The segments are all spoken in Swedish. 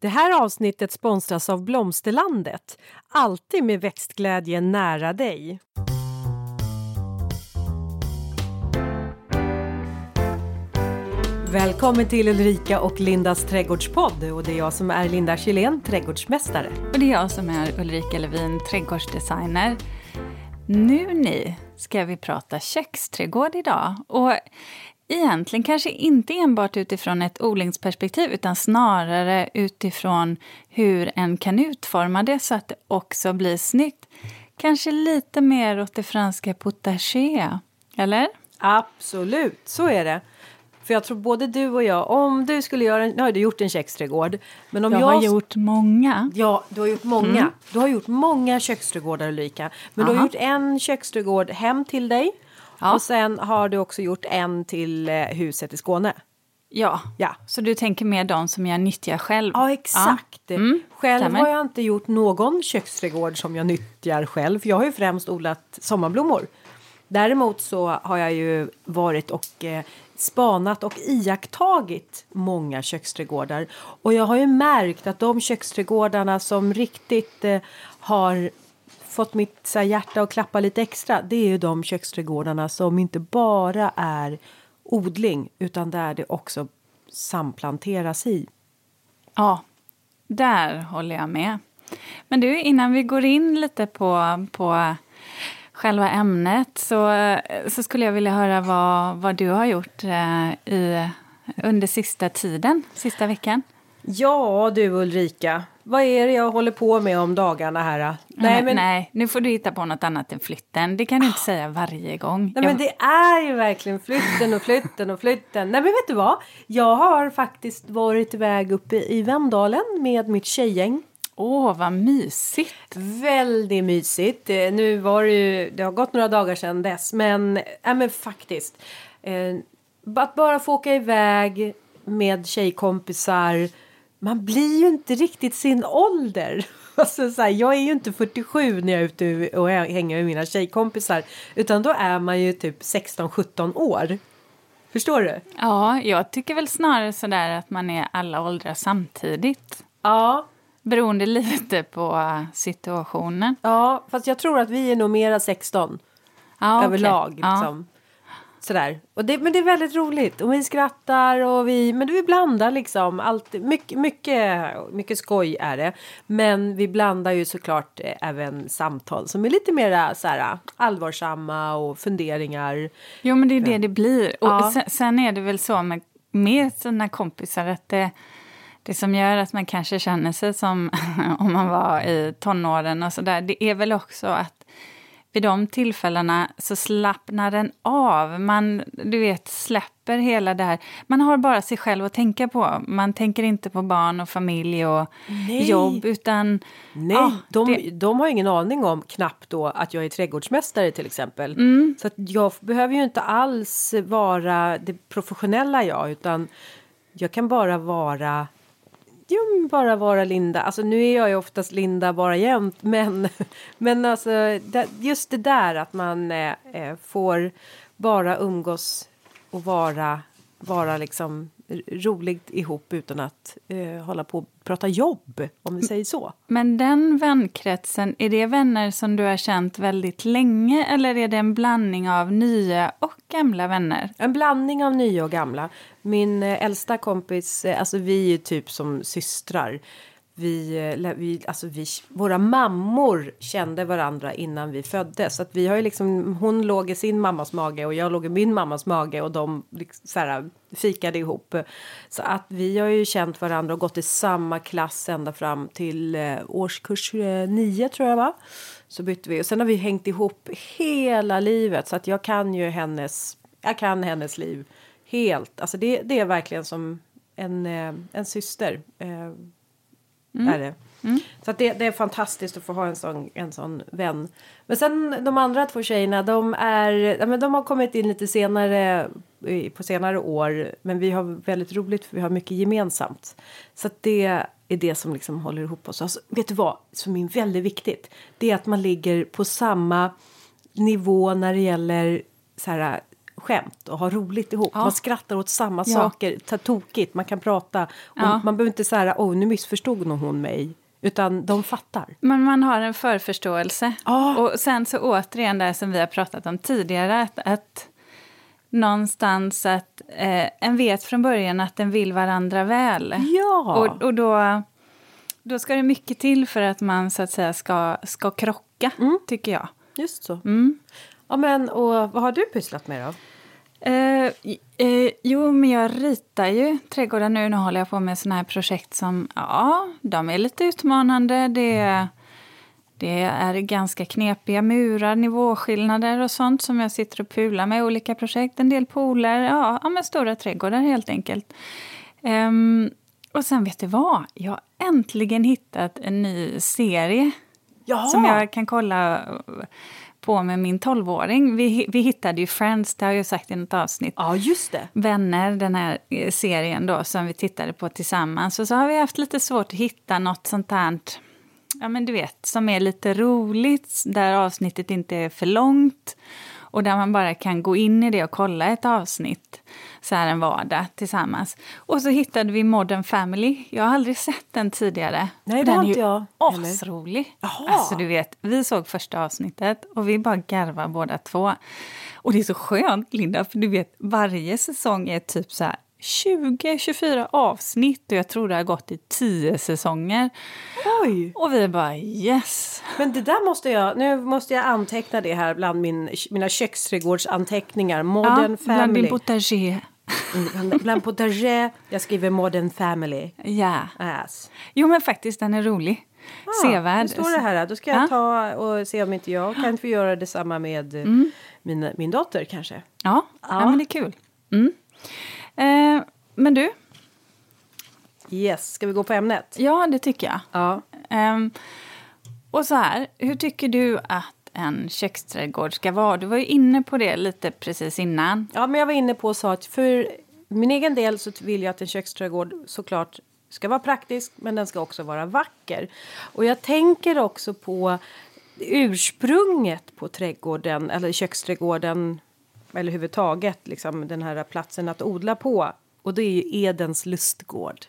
Det här avsnittet sponsras av Blomsterlandet. Alltid med växtglädje nära dig. Välkommen till Ulrika och Lindas trädgårdspodd. Och det är jag som är Linda Kylén, trädgårdsmästare. Och det är jag som är Ulrika Levin, trädgårdsdesigner. Nu ni ska vi prata köksträdgård idag. Och egentligen kanske inte enbart utifrån ett odlingsperspektiv utan snarare utifrån hur en kan utforma det så att det också blir snyggt. Kanske lite mer åt det franska potager, eller? Absolut, så är det. För jag tror både du och jag, om du skulle göra, nu har du gjort en köksträdgård. Men om jag, jag har gjort många. Ja, du har gjort många. Mm. Du har gjort många köksträdgårdar Ulrika. Men Aha. du har gjort en köksträdgård hem till dig. Ja. Och sen har du också gjort en till eh, huset i Skåne. Ja. ja, så du tänker mer de som jag nyttjar själv? Ja, exakt. Ja. Mm. Själv Stämmer. har jag inte gjort någon köksträdgård som jag nyttjar själv. För jag har ju främst odlat sommarblommor. Däremot så har jag ju varit och eh, spanat och iakttagit många köksträdgårdar. Och jag har ju märkt att de köksträdgårdarna som riktigt eh, har fått mitt så här, hjärta att klappa lite extra det är ju de köksträdgårdarna som inte bara är odling utan där det också samplanteras i. Ja, där håller jag med. Men du, innan vi går in lite på, på själva ämnet så, så skulle jag vilja höra vad, vad du har gjort eh, i, under sista tiden, sista veckan. Ja du Ulrika, vad är det jag håller på med om dagarna här? Nej, men... nej, nu får du hitta på något annat än flytten. Det kan du inte säga varje gång. Nej, jag... men det är ju verkligen flytten och flytten och flytten. Nej, men vet du vad? Jag har faktiskt varit iväg uppe i Vemdalen med mitt tjejgäng. Åh, oh, vad mysigt! Väldigt mysigt. Eh, nu var det ju, det har gått några dagar sedan dess, men, äh, men faktiskt. Eh, att bara få åka iväg med tjejkompisar man blir ju inte riktigt sin ålder. Alltså så här, jag är ju inte 47 när jag är ute och hänger med mina tjejkompisar utan då är man ju typ 16-17 år. Förstår du? Ja, jag tycker väl snarare sådär att man är alla åldrar samtidigt. Ja. Beroende lite på situationen. Ja, fast jag tror att vi är nog mera 16 ja, överlag. Okay. Liksom. Ja. Sådär. Och det, men det är väldigt roligt. Och vi skrattar och vi, men vi blandar liksom allt. Mycket, mycket, mycket skoj är det. Men vi blandar ju såklart eh, även samtal som är lite mera såhär allvarsamma och funderingar. Jo men det är det det blir. Och ja. sen, sen, är det väl så med, med sina kompisar att det det som gör att man kanske känner sig som om man var i tonåren och sådär, det är väl också att vid de tillfällena så slappnar den av. Man du vet, släpper hela det här. Man har bara sig själv att tänka på. Man tänker inte på barn och familj och Nej. jobb. utan... Nej, ah, de, det... de har ingen aning om knappt då att jag är trädgårdsmästare till exempel. Mm. Så jag behöver ju inte alls vara det professionella jag utan jag kan bara vara medium bara vara Linda. Alltså nu är jag ju oftast Linda bara jämt. Men, men alltså just det där att man eh, eh, får bara umgås och vara, vara liksom roligt ihop utan att eh, hålla på och prata jobb, om vi säger så. Men den vänkretsen, är det vänner som du har känt väldigt länge eller är det en blandning av nya och gamla vänner? En blandning av nya och gamla. Min eh, äldsta kompis, eh, alltså vi är typ som systrar vi, eh, vi, alltså vi, våra mammor kände varandra innan vi föddes. Så att vi har ju liksom, hon låg i sin mammas mage och jag låg i min mammas mage och de liksom, så här, fikade ihop. Så att vi har ju känt varandra och gått i samma klass ända fram till eh, årskurs eh, nio tror jag va. Så bytte vi och sen har vi hängt ihop hela livet så att jag kan ju hennes, jag kan hennes liv helt. Alltså det, det är verkligen som en, en syster. Mm. Är det. Mm. Så det, det, är fantastiskt att få ha en sån, en sån vän. Men sen de andra två tjejerna, de, är, ja, men de har kommit in lite senare på senare år. Men vi har väldigt roligt för vi har mycket gemensamt. Så det är det som liksom håller ihop oss. Alltså, vet du vad som är väldigt viktigt? Det är att man ligger på samma nivå när det gäller så här, skämt och ha roligt ihop. Ja. Man skrattar åt samma ja. saker, tar tokigt, man kan prata. Ja. Man behöver inte säga åh nu missförstod nog hon mig. Utan de fattar. Men man har en förförståelse. Oh. Och sen så återigen det som vi har pratat om tidigare. Att, att någonstans att eh, en vet från början att den vill varandra väl. Ja! Och, och då, då ska det mycket till för att man så att säga ska, ska krocka, mm. tycker jag. Just så. Mm. Ja, men, och vad har du pysslat med då? Eh, eh, jo, men jag ritar ju trädgårdar nu. Nu håller jag på med såna här projekt som, ja, de är lite utmanande. Det, det är ganska knepiga murar, nivåskillnader och sånt som jag sitter och pular med olika projekt. En del pooler, ja, ja men stora trädgårdar helt enkelt. Um, och sen vet du vad? Jag har äntligen hittat en ny serie Jaha. som jag kan kolla på med min tolvåring. Vi, vi hittade ju Friends, det har jag sagt i något avsnitt. Ja, just det. Vänner, den här eh, serien då som vi tittade på tillsammans. Och så har vi haft lite svårt att hitta något sånt här ja men du vet, som är lite roligt, där avsnittet inte är för långt och där man bara kan gå in i det och kolla ett avsnitt så här en vardag tillsammans. Och så hittade vi Modern Family. Jag har aldrig sett den tidigare. Nej, det den har inte jag. asrolig. Alltså du vet, vi såg första avsnittet och vi bara garvar båda två. Och det är så skönt Linda, för du vet varje säsong är typ så här 20-24 avsnitt och jag tror det har gått i 10 säsonger. Oj! Och vi bara yes! Men det där måste jag, nu måste jag anteckna det här bland min, mina köksträdgårdsanteckningar. Modern ja, Family. Bland din potager. Mm, bland potager, jag skriver Modern Family. Ja. Yes. Jo men faktiskt den är rolig. Ah, Sevärd. Nu står det här, då ska jag ah. ta och se om inte jag kan få göra detsamma med mm. min, min dotter kanske. Ja, ja. ja men det är kul. Mm. Eh, men du? Yes, ska vi gå på ämnet? Ja, det tycker jag. Ja. Eh, och så här, hur tycker du att en köksträdgård ska vara? Du var ju inne på det lite precis innan. Ja, men jag var inne på och sa att för min egen del så vill jag att en köksträdgård såklart ska vara praktisk, men den ska också vara vacker. Och jag tänker också på ursprunget på trädgården, eller köksträdgården eller överhuvudtaget liksom, den här platsen att odla på. Och det är ju Edens lustgård.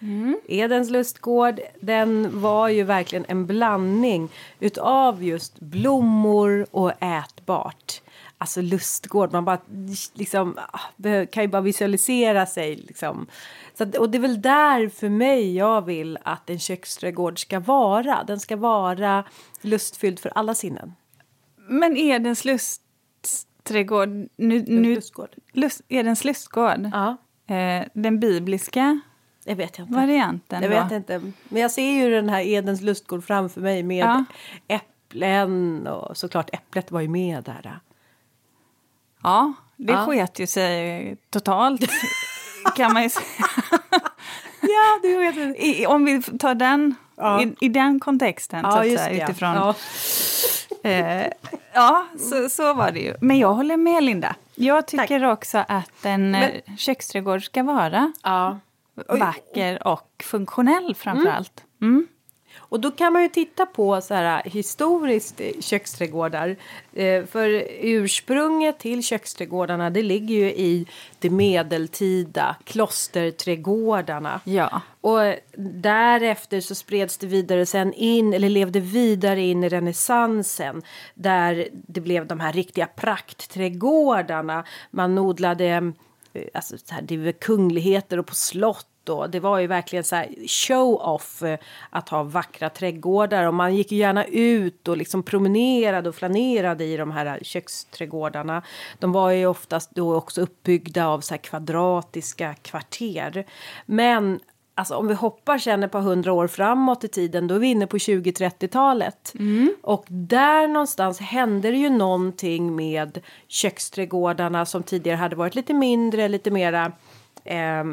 Mm. Edens lustgård, den var ju verkligen en blandning utav just blommor och ätbart. Alltså lustgård, man bara liksom ah, kan ju bara visualisera sig liksom. Att, och det är väl där för mig jag vill att en köksträdgård ska vara. Den ska vara lustfylld för alla sinnen. Men Edens lust trädgård. Nu, nu, lustgård. Lust, Edens lustgård. Ja. Eh, den bibliska det vet jag inte. varianten. Det vet jag inte. Men jag ser ju den här Edens lustgård framför mig med ja. äpplen och såklart äpplet var ju med där. Ja, det ja. sket ju sig totalt kan man ju säga. ja, det vet jag. I, om vi tar den ja. i, i, den kontexten ja, så att säga, utifrån. Ja. Eh, ja, så, så var det ju. Men jag håller med Linda. Jag tycker Tack. också att en Men... Eh, köksträdgård ska vara ja. Vacker och funktionell framför mm. allt. Mm. Och då kan man ju titta på så här historiskt köksträdgårdar. Eh, för ursprunget till köksträdgårdarna det ligger ju i de medeltida klosterträdgårdarna. Ja. Och därefter så spreds det vidare sen in, eller levde vidare in i renässansen. Där det blev de här riktiga praktträdgårdarna. Man odlade eh, alltså, så här, det var kungligheter och på slott och Det var ju verkligen så show-off eh, att ha vackra trädgårdar och man gick ju gärna ut och liksom promenerade och flanerade i de här eh, köksträdgårdarna. De var ju oftast då också uppbyggda av så kvadratiska kvarter. Men Alltså om vi hoppar sen ett par hundra år framåt i tiden då är vi inne på 20-30-talet. Mm. Och där någonstans hände det ju någonting med köksträdgårdarna som tidigare hade varit lite mindre, lite mera eh,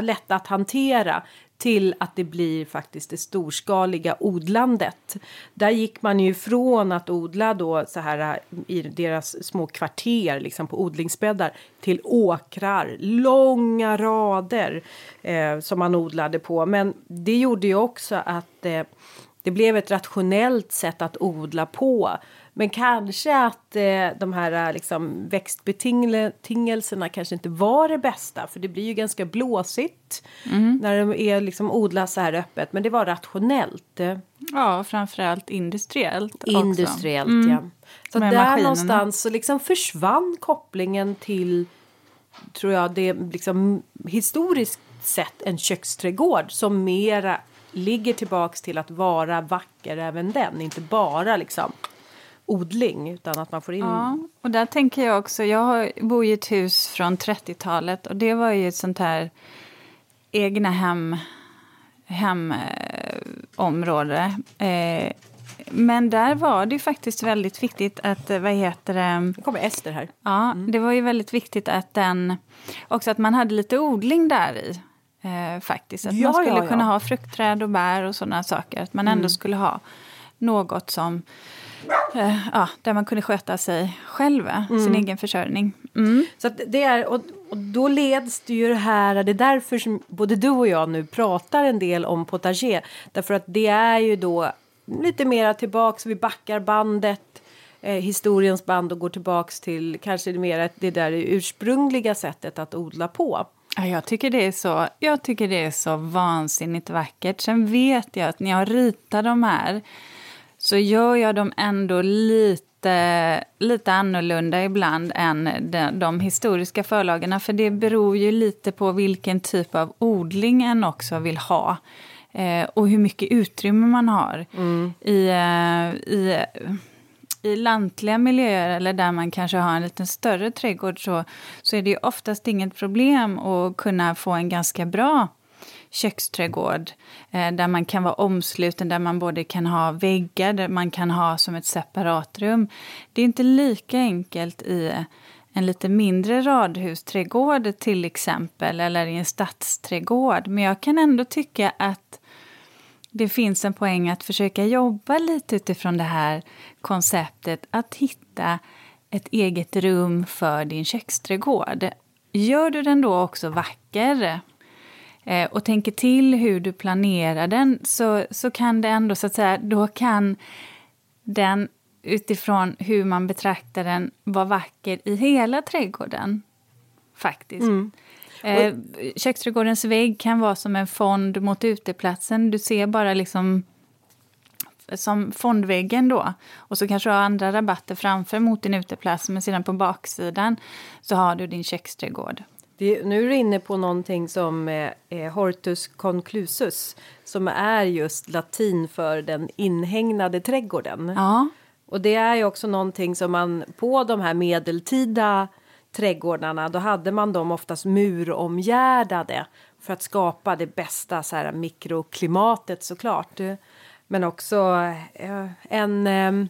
lätta att hantera till att det blir faktiskt det storskaliga odlandet. Där gick man ju från att odla då så här i deras små kvarter liksom på odlingsbäddar till åkrar, långa rader eh, som man odlade på. Men det gjorde ju också att eh, det blev ett rationellt sätt att odla på men kanske att eh, de här liksom, växtbetingelserna kanske inte var det bästa. För det blir ju ganska blåsigt mm. när de är, liksom, odlas så här öppet. Men det var rationellt. Ja, framförallt industriellt. Industriellt, mm. ja. Så där maskinerna. någonstans så liksom försvann kopplingen till, tror jag, det liksom historiskt sett en köksträdgård som mera ligger tillbaks till att vara vacker även den, inte bara liksom odling utan att man får in... Ja, och där tänker jag också, jag bor i ett hus från 30-talet och det var ju ett sånt här egna hem hemområde. Eh, men där var det faktiskt väldigt viktigt att, vad heter det? Nu kommer Ester här. Ja, mm. det var ju väldigt viktigt att den, också att man hade lite odling där i. Eh, faktiskt. Att ja, man skulle ja, kunna ha fruktträd och bär och sådana saker. Att man ändå mm. skulle ha något som eh, ja, där man kunde sköta sig själv, mm. sin egen försörjning. Mm. Så det är, och, och, då leds det ju det här, det är därför som både du och jag nu pratar en del om potager. Därför att det är ju då lite mera tillbaks, vi backar bandet, eh, historiens band och går tillbaks till kanske mer det där ursprungliga sättet att odla på. Ja, jag, tycker det är så, jag tycker det är så vansinnigt vackert. Sen vet jag att när jag ritar de här så gör jag dem ändå lite, lite annorlunda ibland än de, de historiska förlagorna. För det beror ju lite på vilken typ av odling en också vill ha. Eh, och hur mycket utrymme man har. Mm. I, eh, i, I lantliga miljöer eller där man kanske har en lite större trädgård så, så är det ju oftast inget problem att kunna få en ganska bra köksträdgård eh, där man kan vara omsluten, där man både kan ha väggar, där man kan ha som ett separat rum. Det är inte lika enkelt i en lite mindre radhusträdgård till exempel, eller i en stadsträdgård. Men jag kan ändå tycka att det finns en poäng att försöka jobba lite utifrån det här konceptet att hitta ett eget rum för din köksträdgård. Gör du den då också vacker eh, och tänker till hur du planerar den så, så kan det ändå så att säga, då kan den utifrån hur man betraktar den vara vacker i hela trädgården. Faktiskt. Mm. Eh, köksträdgårdens vägg kan vara som en fond mot uteplatsen. Du ser bara liksom som fondväggen då. Och så kanske du har andra rabatter framför mot din uteplats men sedan på baksidan så har du din köksträdgård. Det, nu är du inne på någonting som är Hortus conclusus som är just latin för den inhägnade trädgården. Ja. Och det är ju också någonting som man på de här medeltida trädgårdarna då hade man dem oftast muromgärdade för att skapa det bästa så här, mikroklimatet såklart. Men också eh, en eh,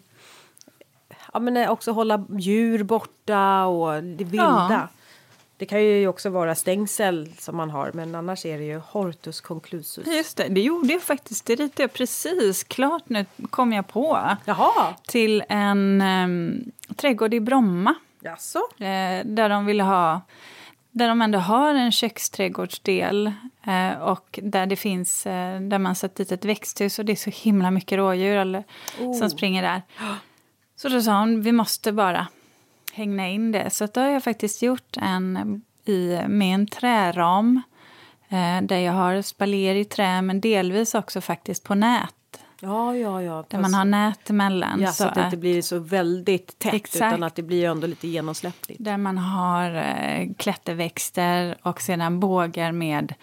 ja, men också hålla djur borta och det vilda. Ja. Det kan ju också vara stängsel som man har, men annars är det ju Hortus conclusus. Just det, det gjorde jag faktiskt. Det ritade jag precis klart nu, kom jag på. Jaha. Till en um, trädgård i Bromma. Jaså? Eh, där de ville ha där de ändå har en köksträdgårdsdel eh, och där det finns, eh, där man satt dit ett växthus och det är så himla mycket rådjur eller, oh. som springer där. Så då sa hon, vi måste bara hängna in det. Så då har jag faktiskt gjort en i, med en träram eh, där jag har spaljer i trä men delvis också faktiskt på nät. Ja, ja, ja. Där man har nät emellan. Ja, så, så att det inte blir så väldigt tätt exakt. utan att det blir ändå lite genomsläppligt. Där man har eh, klätterväxter och sedan bågar med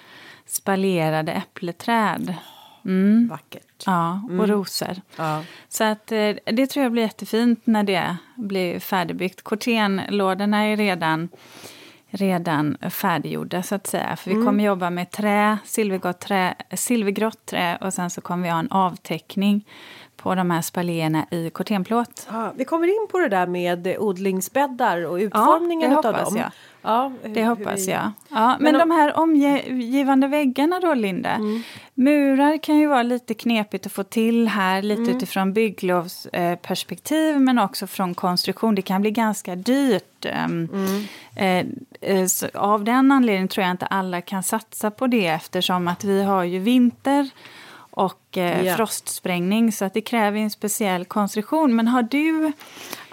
spaljerade äppleträd. Mm. Vackert. Ja, och mm. rosor. Ja. Så att, eh, det tror jag blir jättefint när det blir färdigbyggt. Cortenlådorna är redan redan färdiggjorda så att säga. För vi mm. kommer jobba med trä, silvergrått trä, silvergrått trä och sen så kommer vi ha en avtäckning på de här spaljerna i kortenplåt. Ja, vi kommer in på det där med odlingsbäddar och utformningen ja, av dem. Jag. Ja, hur, det hoppas jag. Ja, men, men de här omgivande väggarna då, Linda? Mm. Murar kan ju vara lite knepigt att få till här, lite mm. utifrån bygglovsperspektiv men också från konstruktion. Det kan bli ganska dyrt. Ehm, mm. Eh, eh, av den anledningen tror jag inte alla kan satsa på det eftersom att vi har ju vinter och eh, yeah. frostsprängning så att det kräver en speciell konstruktion. Men har du,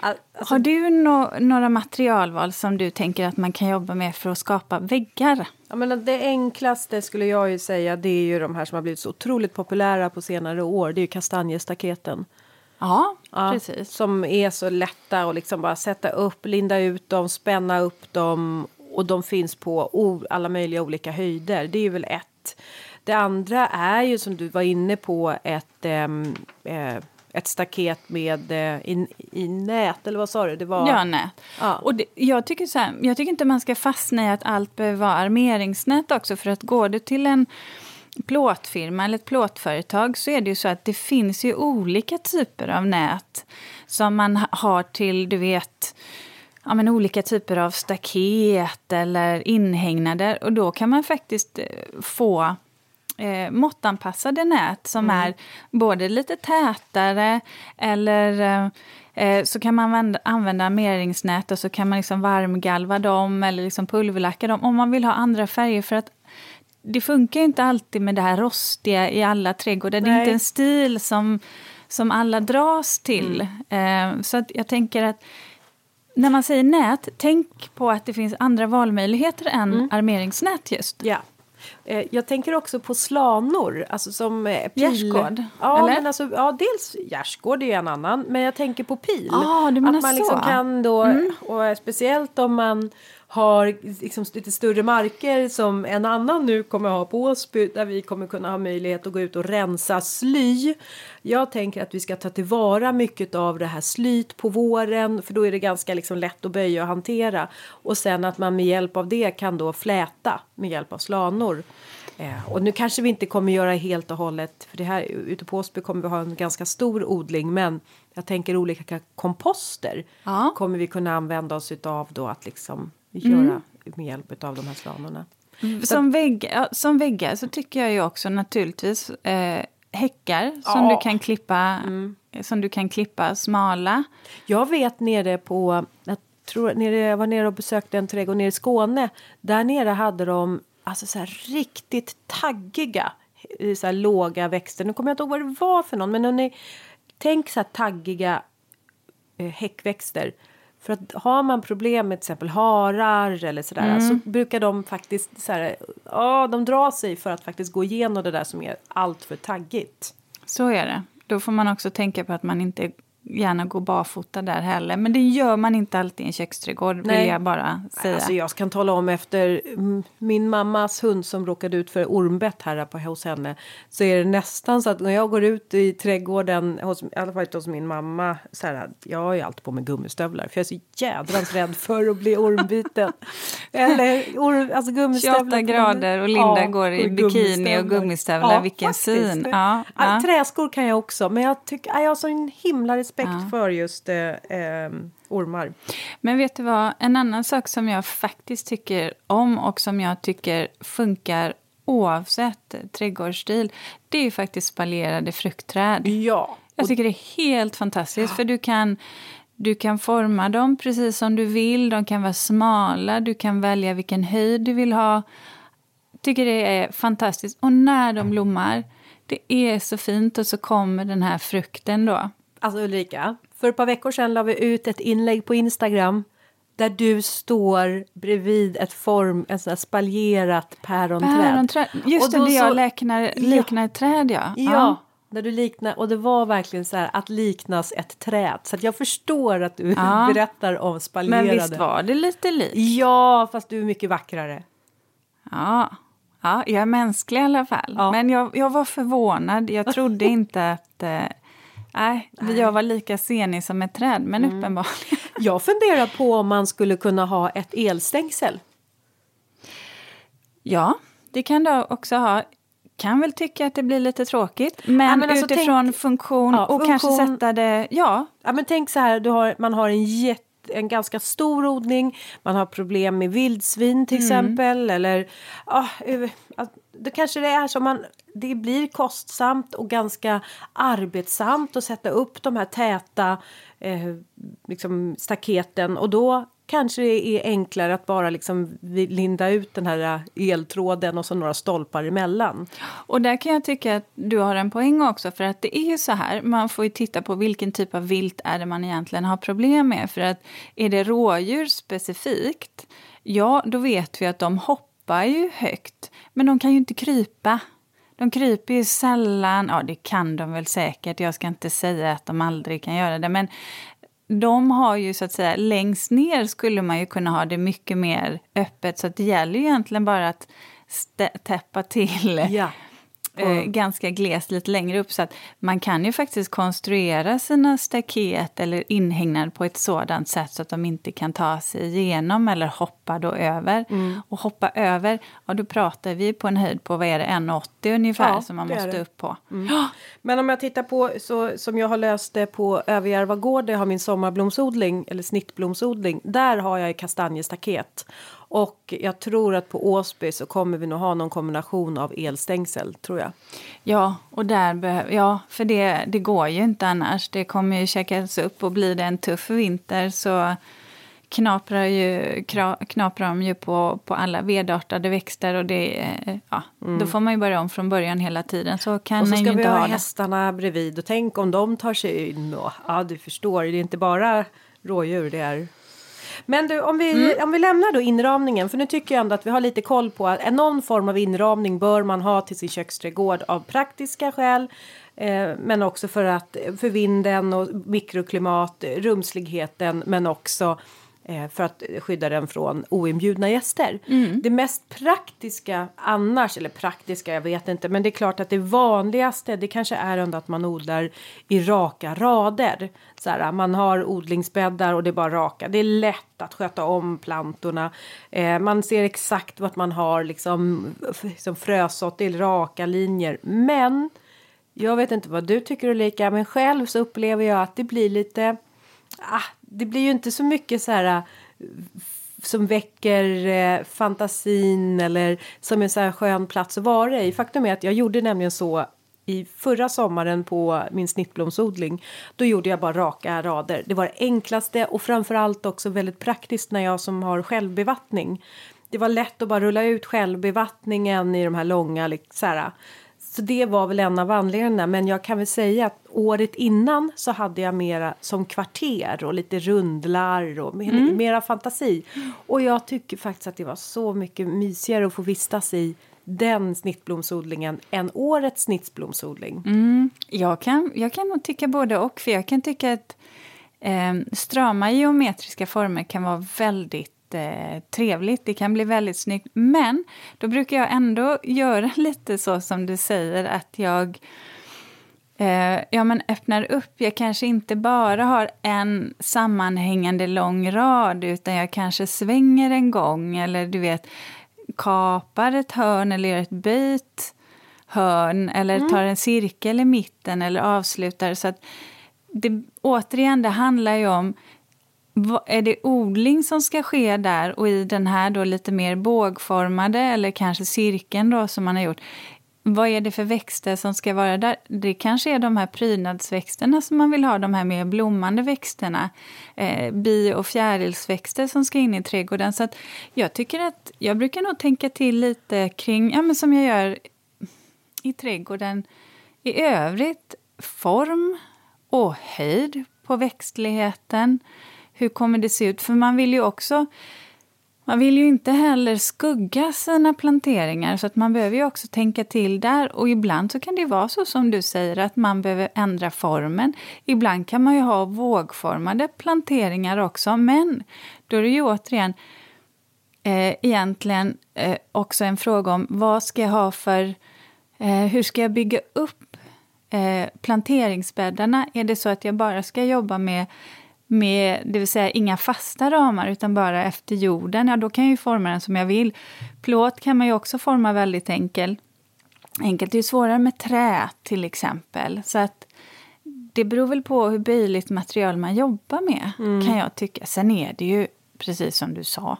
alltså, har du no några materialval som du tänker att man kan jobba med för att skapa väggar? Ja, men det enklaste skulle jag ju säga det är ju de här som har blivit så otroligt populära på senare år. Det är ju kastanjestaketen. Ja, ja, precis. Som är så lätta att liksom bara sätta upp, linda ut dem, spänna upp dem och de finns på alla möjliga olika höjder. Det är väl ett. Det andra är ju som du var inne på ett, ähm, äh, ett staket med äh, i, i, nät, eller vad sa du? Det var... Ja, nät. Ja. Och det, jag, tycker så här, jag tycker inte man ska fastna i att allt behöver vara armeringsnät också. För att går du till en plåtfirma eller ett plåtföretag så är det ju så att det finns ju olika typer av nät som man har till, du vet, ja, men olika typer av staket eller inhägnader. Och då kan man faktiskt eh, få eh, måttanpassade nät som mm. är både lite tätare eller eh, eh så kan man använda, använda armeringsnät och så kan man liksom varmgalva dem eller liksom pulverlacka dem om man vill ha andra färger. För att det funkar inte alltid med det här rostiga i alla trädgårdar. Nej. Det är inte en stil som, som alla dras till. Mm. Eh, så att jag tänker att när man säger nät, tänk på att det finns andra valmöjligheter än mm. armeringsnät just. Ja. Eh, jag tänker också på slanor, alltså som eh, pil. Gärdsgård? Ja, eller? Men alltså, ja, dels gärdsgård är en annan, men jag tänker på pil. Ah, att man liksom så. kan då, mm. och speciellt om man har liksom lite större marker som en annan nu kommer ha på Åsby där vi kommer kunna ha möjlighet att gå ut och rensa sly. Jag tänker att vi ska ta tillvara mycket av det här slyt på våren för då är det ganska liksom lätt att böja och hantera och sen att man med hjälp av det kan då fläta med hjälp av slanor. Eh, och nu kanske vi inte kommer göra helt och hållet för det här ute på Åsby kommer vi ha en ganska stor odling men jag tänker olika komposter ja. kommer vi kunna använda oss utav då att liksom göra mm. med hjälp av de här slanorna. Mm. Som, vägg, som väggar så tycker jag ju också naturligtvis eh, häckar som ja. du kan klippa mm. som du kan klippa smala. Jag vet nere på, jag tror nere, jag var nere och besökte en trädgård nere i Skåne. Där nere hade de alltså så här riktigt taggiga så här låga växter. Nu kommer jag inte ihåg vad det var för någon men ni, tänk så här taggiga eh, häckväxter för att har man problem med till exempel harar eller sådär mm. så brukar de faktiskt så här, ja, de drar sig för att faktiskt gå igenom det där som är allt för taggigt. Så är det. Då får man också tänka på att man inte gärna gå barfota där heller. Men det gör man inte alltid i en köksträdgård Nej. vill jag bara säga. Alltså jag kan tala om efter min mammas hund som råkade ut för ormbett här på, hos henne. Så är det nästan så att när jag går ut i trädgården, hos, i alla fall hos min mamma. Så här, jag har ju alltid på mig gummistövlar för jag är så jädrans rädd för att bli ormbiten. Eller or, alltså gummistövlar. 28 grader och Linda ja, går i bikini och gummistövlar. Ja, Vilken syn. Ja, ja. Träskor kan jag också men jag, tycker, jag har sån himla respekt ja. för just eh, eh, ormar. Men vet du vad, en annan sak som jag faktiskt tycker om och som jag tycker funkar oavsett trädgårdsstil, det är faktiskt spaljerade fruktträd. Ja. Jag tycker det är helt fantastiskt, ja. för du kan du kan forma dem precis som du vill. De kan vara smala, du kan välja vilken höjd du vill ha. tycker det är fantastiskt. Och när de blommar, det är så fint och så kommer den här frukten då. Alltså Ulrika, för ett par veckor sedan la vi ut ett inlägg på Instagram där du står bredvid ett form, sånt spaljerat päronträd. päronträd. Just det, det jag liknar, liknar ja. ett träd ja. ja. Ja, där du liknar, och det var verkligen så här att liknas ett träd. Så att jag förstår att du ja. berättar om spaljerade. Men visst var det lite likt? Ja, fast du är mycket vackrare. Ja, ja jag är mänsklig i alla fall. Ja. Men jag, jag var förvånad. Jag trodde inte att eh, Nej, jag var lika senig som ett träd, men mm. uppenbarligen. Jag funderar på om man skulle kunna ha ett elstängsel. Ja, det kan du också ha. Kan väl tycka att det blir lite tråkigt, men, ja, men alltså utifrån tänk, funktion ja, och funktion, kanske sätta det... Ja. ja, men tänk så här, du har, man har en jätte en ganska stor odling, man har problem med vildsvin till mm. exempel eller ah, då kanske det är så man det blir kostsamt och ganska arbetsamt att sätta upp de här täta eh, liksom staketen och då kanske det är enklare att bara liksom linda ut den här eh, eltråden och så några stolpar emellan. Och där kan jag tycka att du har en poäng också för att det är ju så här, man får ju titta på vilken typ av vilt är det man egentligen har problem med. För att är det rådjur specifikt, ja då vet vi att de hoppar ju högt, men de kan ju inte krypa. De kryper ju sällan, ja det kan de väl säkert, jag ska inte säga att de aldrig kan göra det, men de har ju så att säga längst ner skulle man ju kunna ha det mycket mer öppet. Så att det gäller ju egentligen bara att täppa till ja eh, ganska glest lite längre upp. Så att man kan ju faktiskt konstruera sina staket eller inhägnad på ett sådant sätt så att de inte kan ta sig igenom eller hoppa då över. Mm. Och hoppa över, ja då pratar vi på en höjd på vad är det, 1,80 ungefär ja, som man måste upp på. Mm. Men om jag tittar på så som jag har löst det på Överjärva gård, där jag har min sommarblomsodling eller snittblomsodling. Där har jag kastanjestaket. Och jag tror att på Åsby så kommer vi nog ha någon kombination av elstängsel, tror jag. Ja, och där behöver, ja, för det, det går ju inte annars. Det kommer ju käkas upp och blir det en tuff vinter så knaprar, ju, knaprar de ju på, på alla vedartade växter och det, ja, mm. då får man ju börja om från början hela tiden. Så kan och så ska vi ha, ha hästarna bredvid och tänk om de tar sig in. Och, ja, du förstår, det är inte bara rådjur det är men du, om vi, mm. om vi lämnar då inramningen, för nu tycker jag ändå att vi har lite koll på att någon form av inramning bör man ha till sin köksträdgård av praktiska skäl. Eh, men också för att för vinden och mikroklimat, rumsligheten, men också för att skydda den från oinbjudna gäster. Mm. Det mest praktiska annars, eller praktiska, jag vet inte, men det är klart att det vanligaste det kanske är ändå att man odlar i raka rader. Så här, man har odlingsbäddar och det är bara raka. Det är lätt att sköta om plantorna. Eh, man ser exakt vad man har liksom, liksom frösått, det är raka linjer. Men jag vet inte vad du tycker Ulrika, men själv så upplever jag att det blir lite ah, det blir ju inte så mycket så här eh, som väcker eh, fantasin eller som en så här skön plats att vara i. Faktum är att jag gjorde nämligen så i förra sommaren på min snittblomsodling. Då gjorde jag bara raka rader. Det var det enklaste och framförallt också väldigt praktiskt när jag som har självbevattning. Det var lätt att bara rulla ut självbevattningen i de här långa liksom så här, så det var väl en av anledningarna. Men jag kan väl säga att året innan så hade jag mera som kvarter och lite rundlar och mer, mm. mera fantasi. Och jag tycker faktiskt att det var så mycket mysigare att få vistas i den snittblomsodlingen än årets snittblomsodling. Mm. Jag, kan, jag kan nog tycka både och. För jag kan tycka att eh, strama geometriska former kan vara väldigt jättetrevligt. Det kan bli väldigt snyggt. Men då brukar jag ändå göra lite så som du säger att jag eh, ja, men öppnar upp. Jag kanske inte bara har en sammanhängande lång rad utan jag kanske svänger en gång eller du vet kapar ett hörn eller gör ett böjt hörn eller mm. tar en cirkel i mitten eller avslutar. Så att det, återigen, det handlar ju om är det odling som ska ske där och i den här då lite mer bågformade eller kanske cirkeln då som man har gjort? Vad är det för växter som ska vara där? Det kanske är de här prydnadsväxterna som man vill ha, de här mer blommande växterna. Eh, bi och fjärilsväxter som ska in i trädgården. Så att jag tycker att jag brukar nog tänka till lite kring, ja men som jag gör i trädgården i övrigt, form och höjd på växtligheten hur kommer det se ut? För man vill ju också man vill ju inte heller skugga sina planteringar så att man behöver ju också tänka till där. Och ibland så kan det vara så som du säger att man behöver ändra formen. Ibland kan man ju ha vågformade planteringar också men då är det ju återigen eh, egentligen eh, också en fråga om vad ska jag ha för... Eh, hur ska jag bygga upp eh, planteringsbäddarna? Är det så att jag bara ska jobba med med, det vill säga inga fasta ramar utan bara efter jorden, ja då kan jag ju forma den som jag vill. Plåt kan man ju också forma väldigt enkelt. Enkelt är ju svårare med trä till exempel. Så att det beror väl på hur böjligt material man jobbar med mm. kan jag tycka. Sen är det ju, precis som du sa,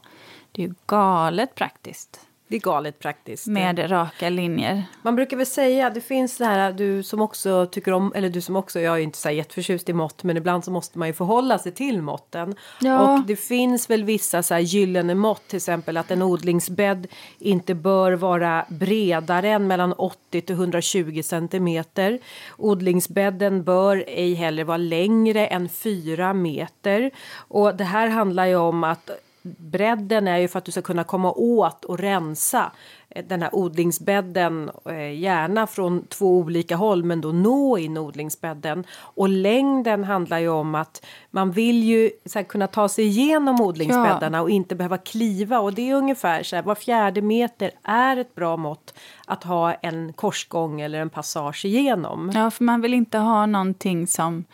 det är ju galet praktiskt. Det är galet praktiskt. Med raka linjer. Man brukar väl säga, det finns det här, du som också tycker om, eller du som också, jag är inte så jätteförtjust i mått, men ibland så måste man ju förhålla sig till måtten. Ja. Och det finns väl vissa så här gyllene mått, till exempel att en odlingsbädd inte bör vara bredare än mellan 80 till 120 centimeter. Odlingsbädden bör ej heller vara längre än 4 meter. Och det här handlar ju om att bredden är ju för att du ska kunna komma åt och rensa eh, den här odlingsbädden, eh, gärna från två olika håll, men då nå in odlingsbädden. Och längden handlar ju om att man vill ju här, kunna ta sig igenom odlingsbäddarna ja. och inte behöva kliva. Och det är ungefär så här, var fjärde meter är ett bra mått att ha en korsgång eller en passage igenom. Ja, för man vill inte ha någonting som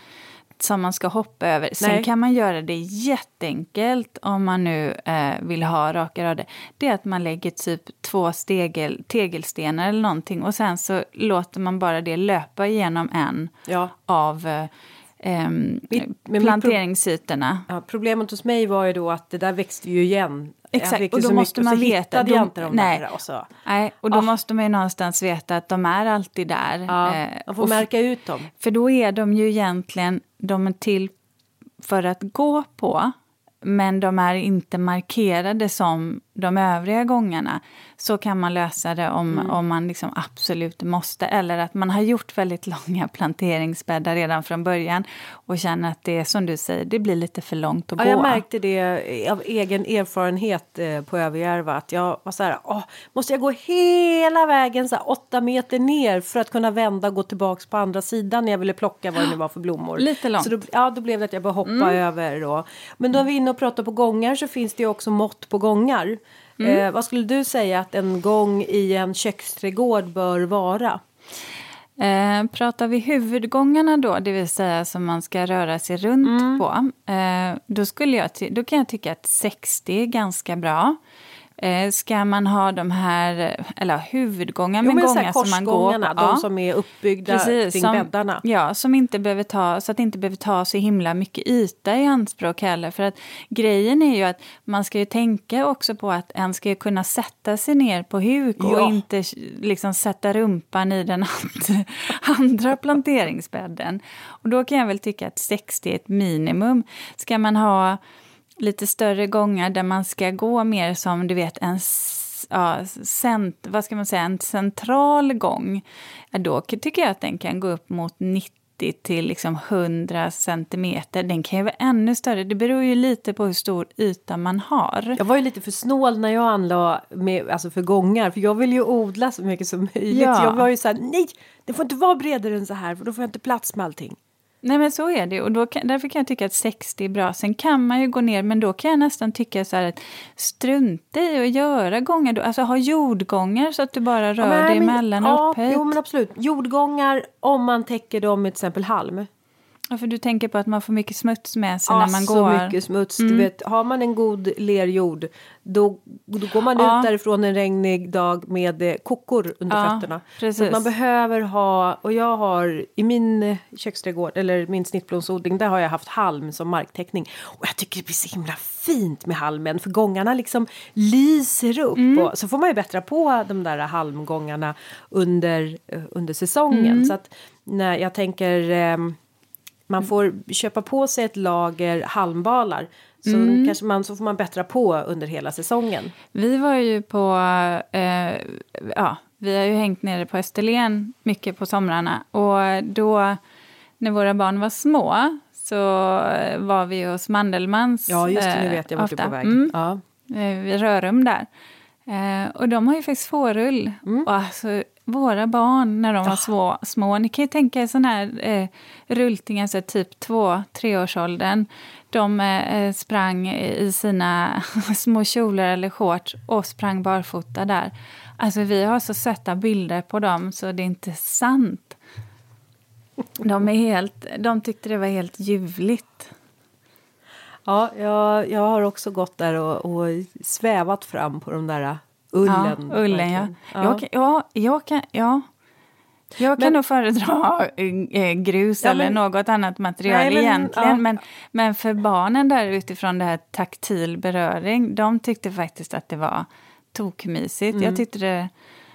som man ska hoppa över. Sen Nej. kan man göra det jätteenkelt om man nu eh, vill ha raka rader. Det är att man lägger typ två stegel, tegelstenar eller någonting och sen så låter man bara det löpa igenom en ja. av eh, eh, planteringsytorna. Ja, problemet hos mig var ju då att det där växte ju igen. Exakt, och då måste man veta. Inte de nej, där och så. nej, och då oh. måste man ju någonstans veta att de är alltid där. Ja, eh, man får märka ut dem. För då är de ju egentligen, de är till för att gå på men de är inte markerade som de övriga gångerna så kan man lösa det om, mm. om man liksom absolut måste. Eller att man har gjort väldigt långa planteringsbäddar redan från början och känner att det som du säger, det blir lite för långt att ja, gå. Jag märkte det av egen erfarenhet eh, på Överjärva att jag var så här, åh, måste jag gå hela vägen så här, åtta meter ner för att kunna vända och gå tillbaks på andra sidan när jag ville plocka vad det nu var för blommor. Lite långt. Så då, ja, då blev det att jag bara hoppa mm. över. Då. Men då är vi inne och pratar på gångar så finns det ju också mått på gångar. Mm. Eh, vad skulle du säga att en gång i en köksträdgård bör vara? Eh, pratar vi huvudgångarna då, det vill säga som man ska röra sig runt mm. på, eh, då, skulle jag då kan jag tycka att 60 är ganska bra. Eh, ska man ha de här, eller huvudgångar med jo, gångar som man går på? de ja. som är uppbyggda Precis, kring som, bäddarna. Ja, som inte behöver ta, så att det inte behöver ta så himla mycket yta i anspråk heller. För att grejen är ju att man ska ju tänka också på att en ska kunna sätta sig ner på huk ja. och inte liksom sätta rumpan i den andra planteringsbädden. Och då kan jag väl tycka att 60 är ett minimum. Ska man ha lite större gångar där man ska gå mer som du vet en ja, cent, vad ska man säga, en central gång. Då tycker jag att den kan gå upp mot 90 till liksom 100 centimeter. Den kan ju vara ännu större. Det beror ju lite på hur stor yta man har. Jag var ju lite för snål när jag anlade med, alltså för gångar. För jag vill ju odla så mycket som möjligt. Ja. Jag var ju så här, nej, det får inte vara bredare än så här för då får jag inte plats med allting. Nej men så är det och då kan, därför kan jag tycka att 60 är bra. Sen kan man ju gå ner men då kan jag nästan tycka så att strunta i att göra gångar. Alltså ha jordgångar så att du bara rör ja, dig emellan ja, upphöjt. Jo men absolut. Jordgångar om man täcker dem med till exempel halm. Ja, för du tänker på att man får mycket smuts med sig ja, när man går. så mycket smuts. Mm. Du vet, har man en god lerjord då, då går man ja. ut därifrån en regnig dag med eh, kokor under ja, fötterna. Precis. Så man behöver ha, och jag har i min eh, köksträdgård eller min snittblomsodling där har jag haft halm som marktäckning. Och jag tycker det blir så himla fint med halmen för gångarna liksom lyser upp. Mm. Och så får man ju bättra på de där halmgångarna under, eh, under säsongen. Mm. Så att när jag tänker um, man får köpa på sig ett lager halmbalar. Så mm. kanske man, så får man bättra på under hela säsongen. Vi var ju på, eh, ja, vi har ju hängt nere på Österlen mycket på somrarna. Och då, när våra barn var små, så var vi hos Mandelmans. Ja, just det, nu vet jag vart du är på väg. Mm. Ja. Eh, vid Rörum där. Eh, och de har ju faktiskt fårull. Mm. Och alltså, våra barn när de var små, små. Ni kan ju tänka er sådana här eh, rulltingar, så typ två, treårsåldern. De eh, sprang i sina små kjolar eller shorts och sprang barfota där. Alltså vi har så söta bilder på dem så det är inte sant. De, är helt, de tyckte det var helt ljuvligt. Ja, jag, jag har också gått där och, och svävat fram på de där Ullen. Ja, ullen ja. Ja. Jag, ja, jag kan, ja. Jag kan men, nog föredra äh, grus ja, eller något annat material nej, men, egentligen. Ja. Men, men för barnen där utifrån det här taktil beröring, de tyckte faktiskt att det var tokmysigt. Mm. Jag tyckte det,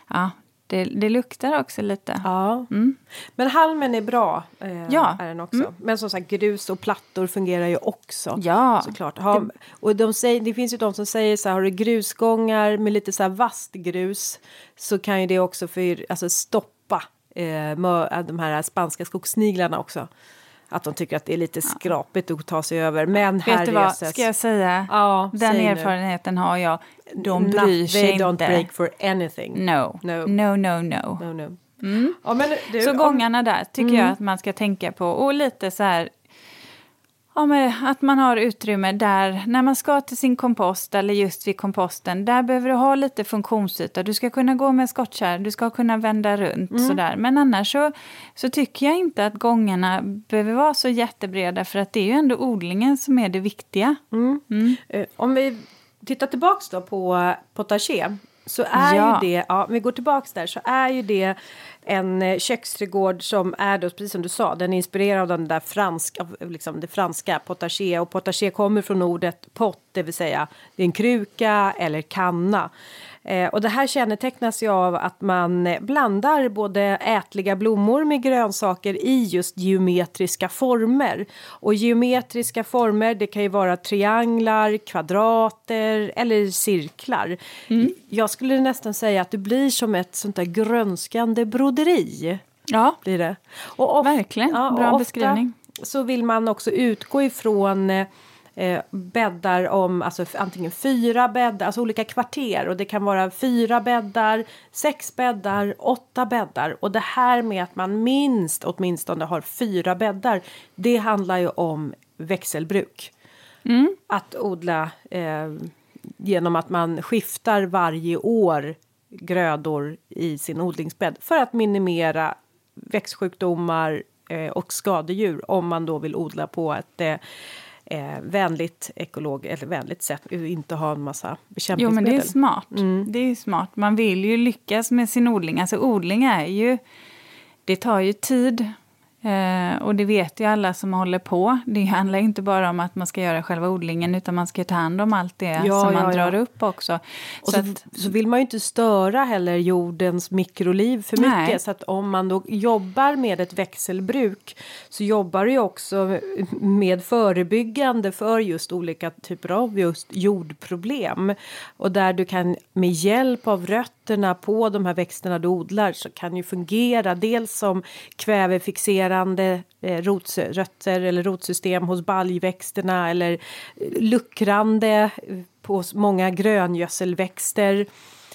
ja, det, det, luktar också lite. Ja. Mm. Men halmen är bra. Eh, ja. är den också. Mm. Men som sagt grus och plattor fungerar ju också. Ja. Såklart. Ha, och de säger, det finns ju de som säger så här, har du grusgångar med lite så här vasst grus så kan ju det också för, alltså stoppa eh, de här spanska skogssniglarna också att de tycker att det är lite skrapigt att ta sig över. Men Vet här du vad, reses... ska jag säga? Ja, Den erfarenheten nu. har jag. De bryr sig inte. They don't break for anything. No, no, no, no. no. no, no. Mm. Ja, du, så gångarna där tycker mm. jag att man ska tänka på. Och lite så här Ja, men att man har utrymme där, när man ska till sin kompost eller just vid komposten, där behöver du ha lite funktionsyta. Du ska kunna gå med skottkärr, du ska kunna vända runt mm. sådär. Men annars så, så tycker jag inte att gångarna behöver vara så jättebreda för att det är ju ändå odlingen som är det viktiga. Mm. Mm. Uh, om vi tittar tillbaks då på potager så är ja. ju det, ja, om vi går tillbaks där så är ju det en eh, köksträdgård som är då, precis som du sa, den är inspirerad av den där franska, liksom det franska potager och potager kommer från ordet pott, det vill säga det är en kruka eller kanna. Eh, och det här kännetecknas ju av att man eh, blandar både ätliga blommor med grönsaker i just geometriska former. Och geometriska former, det kan ju vara trianglar, kvadrater eller cirklar. Mm. Jag skulle nästan säga att det blir som ett sånt där grönskande broderi. Ja, blir det. Och ofta, verkligen. Ja, Bra beskrivning. Så vill man också utgå ifrån eh, bäddar om alltså antingen fyra bäddar, alltså olika kvarter och det kan vara fyra bäddar, sex bäddar, åtta bäddar och det här med att man minst åtminstone har fyra bäddar. Det handlar ju om växelbruk. Mm. Att odla eh, genom att man skiftar varje år grödor i sin odlingsbädd för att minimera växtsjukdomar eh, och skadedjur om man då vill odla på ett eh, eh, vänligt ekolog eller vänligt sätt inte ha en massa bekämpningsmedel. Jo men det är smart. Mm. Det är smart. Man vill ju lyckas med sin odling. Alltså odling är ju, det tar ju tid Eh, och det vet ju alla som håller på. Det handlar inte bara om att man ska göra själva odlingen utan man ska ta hand om allt det ja, som man ja, drar upp också. Och så, så, att, så, vill man ju inte störa heller jordens mikroliv för mycket. Nej. Så att om man då jobbar med ett växelbruk så jobbar du ju också med förebyggande för just olika typer av just jordproblem. Och där du kan med hjälp av rötterna på de här växterna du odlar så kan ju fungera dels som kvävefixerande eh, rotrötter eller rotsystem hos baljväxterna eller eh, luckrande eh, på många gröngödselväxter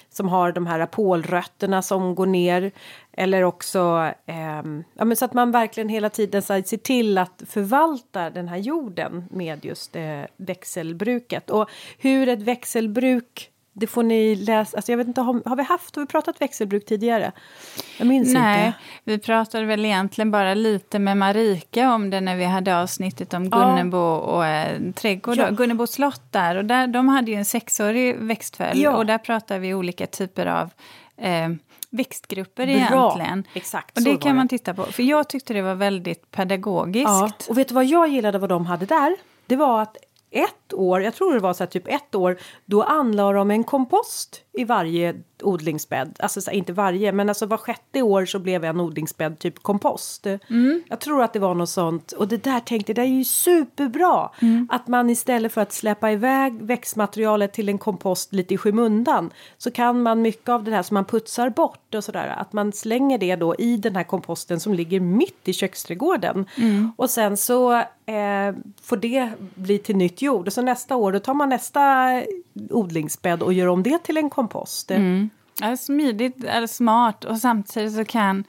som har de här pålrötterna som går ner. Eller också eh, ja, men så att man verkligen hela tiden så ser till att förvalta den här jorden med just eh, växelbruket. Och hur ett växelbruk det får ni läsa. Alltså jag vet inte, har, har vi haft, har vi pratat växelbruk tidigare? Jag minns Nej, inte. vi pratade väl egentligen bara lite med Marika om det när vi hade avsnittet om Gunnebo ja. och eh, trädgård. Ja. Gunnebo slott där. Och där, de hade ju en sexårig växtföljd. Ja. Och där pratade vi olika typer av eh, växtgrupper Bra. egentligen. Exakt, och det kan man titta på. För jag tyckte det var väldigt pedagogiskt. Ja. Och vet du vad jag gillade vad de hade där? Det var att ett år, jag tror det var så här, typ ett år, då anlade de en kompost i varje odlingsbädd. Alltså så, inte varje, men alltså var sjätte år så blev en odlingsbädd typ kompost. Mm. Jag tror att det var något sånt. Och det där tänkte det är ju superbra. Mm. Att man istället för att släppa iväg växtmaterialet till en kompost lite i skymundan så kan man mycket av det här som man putsar bort och sådär att man slänger det då i den här komposten som ligger mitt i köksträdgården. Mm. Och sen så eh, får det bli till nytt jord och så nästa år då tar man nästa odlingsbädd och gör om det till en kompost. Mm. Ja, smidigt eller smart och samtidigt så kan,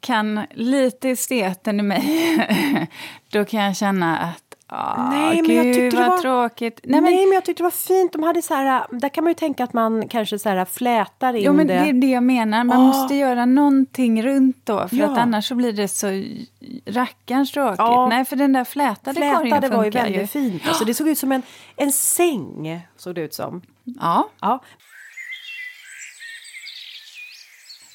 kan lite esteten i mig, då kan jag känna att Ah, nej, men jag tyckte det var tråkigt. Nej men, nej, men jag tyckte det var fint. De hade så här, där kan man ju tänka att man kanske så här flätar in jo, men det. det är det jag menar. Man ah. måste göra någonting runt då. För ja. att annars så blir det så rackarns tråkigt. Ja. Nej, för den där flätade, flätade korgen funkar var ju väldigt ju. fint. Alltså, det såg ut som en, en säng. Såg det ut som. Ja. ja.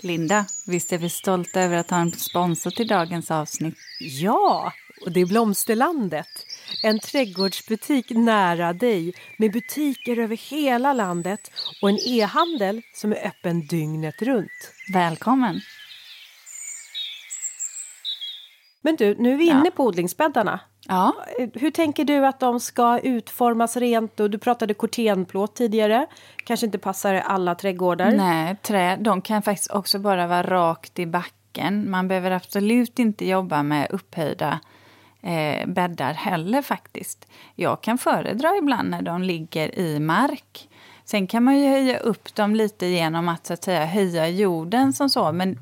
Linda, visst är vi stolta över att ha en sponsor till dagens avsnitt? Ja, och det är Blomsterlandet. En trädgårdsbutik nära dig med butiker över hela landet och en e-handel som är öppen dygnet runt. Välkommen! Men du, nu är vi inne ja. på odlingsbäddarna. Ja. Hur tänker du att de ska utformas rent? Och du pratade kortenplåt tidigare. Kanske inte passar alla trädgårdar. Nej, trä, de kan faktiskt också bara vara rakt i backen. Man behöver absolut inte jobba med upphöjda eh, bäddar heller faktiskt. Jag kan föredra ibland när de ligger i mark. Sen kan man ju höja upp dem lite genom att, så att säga, höja jorden som så. Men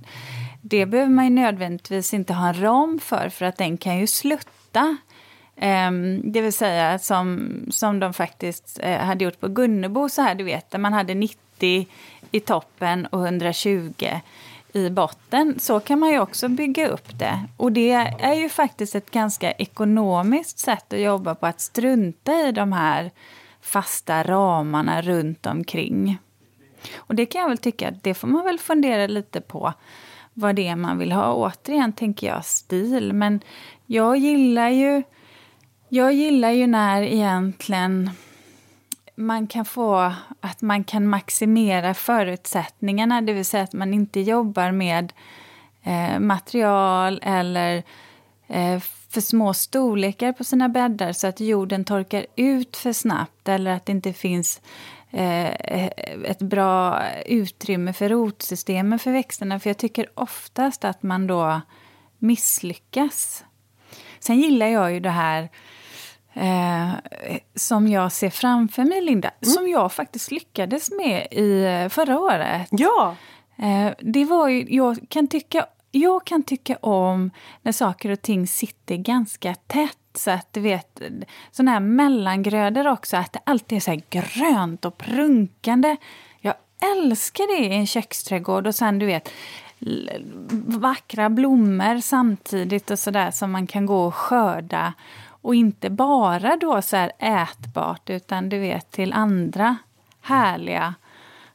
det behöver man ju nödvändigtvis inte ha en ram för, för att den kan ju slutta. Um, det vill säga som, som de faktiskt uh, hade gjort på Gunnebo, så här, du vet, där man hade 90 i toppen och 120 i botten. Så kan man ju också bygga upp det. Och det är ju faktiskt ett ganska ekonomiskt sätt att jobba på, att strunta i de här fasta ramarna runt omkring. Och det kan jag väl tycka, det får man väl fundera lite på vad det är man vill ha. Återigen tänker jag stil, men jag gillar ju jag gillar ju när egentligen man kan få att man kan maximera förutsättningarna, det vill säga att man inte jobbar med eh, material eller eh, för små storlekar på sina bäddar så att jorden torkar ut för snabbt eller att det inte finns ett bra utrymme för rotsystemen för växterna. För jag tycker oftast att man då misslyckas. Sen gillar jag ju det här eh, som jag ser framför mig, Linda. Mm. Som jag faktiskt lyckades med i eh, förra året. Ja! Eh, det var ju, jag, kan tycka, jag kan tycka om när saker och ting sitter ganska tätt. Så att du vet, sådana här mellangrödor också, att det alltid är så grönt och prunkande. Jag älskar det i en köksträdgård och sen du vet vackra blommor samtidigt och sådär som man kan gå och skörda och inte bara då så här ätbart utan du vet till andra härliga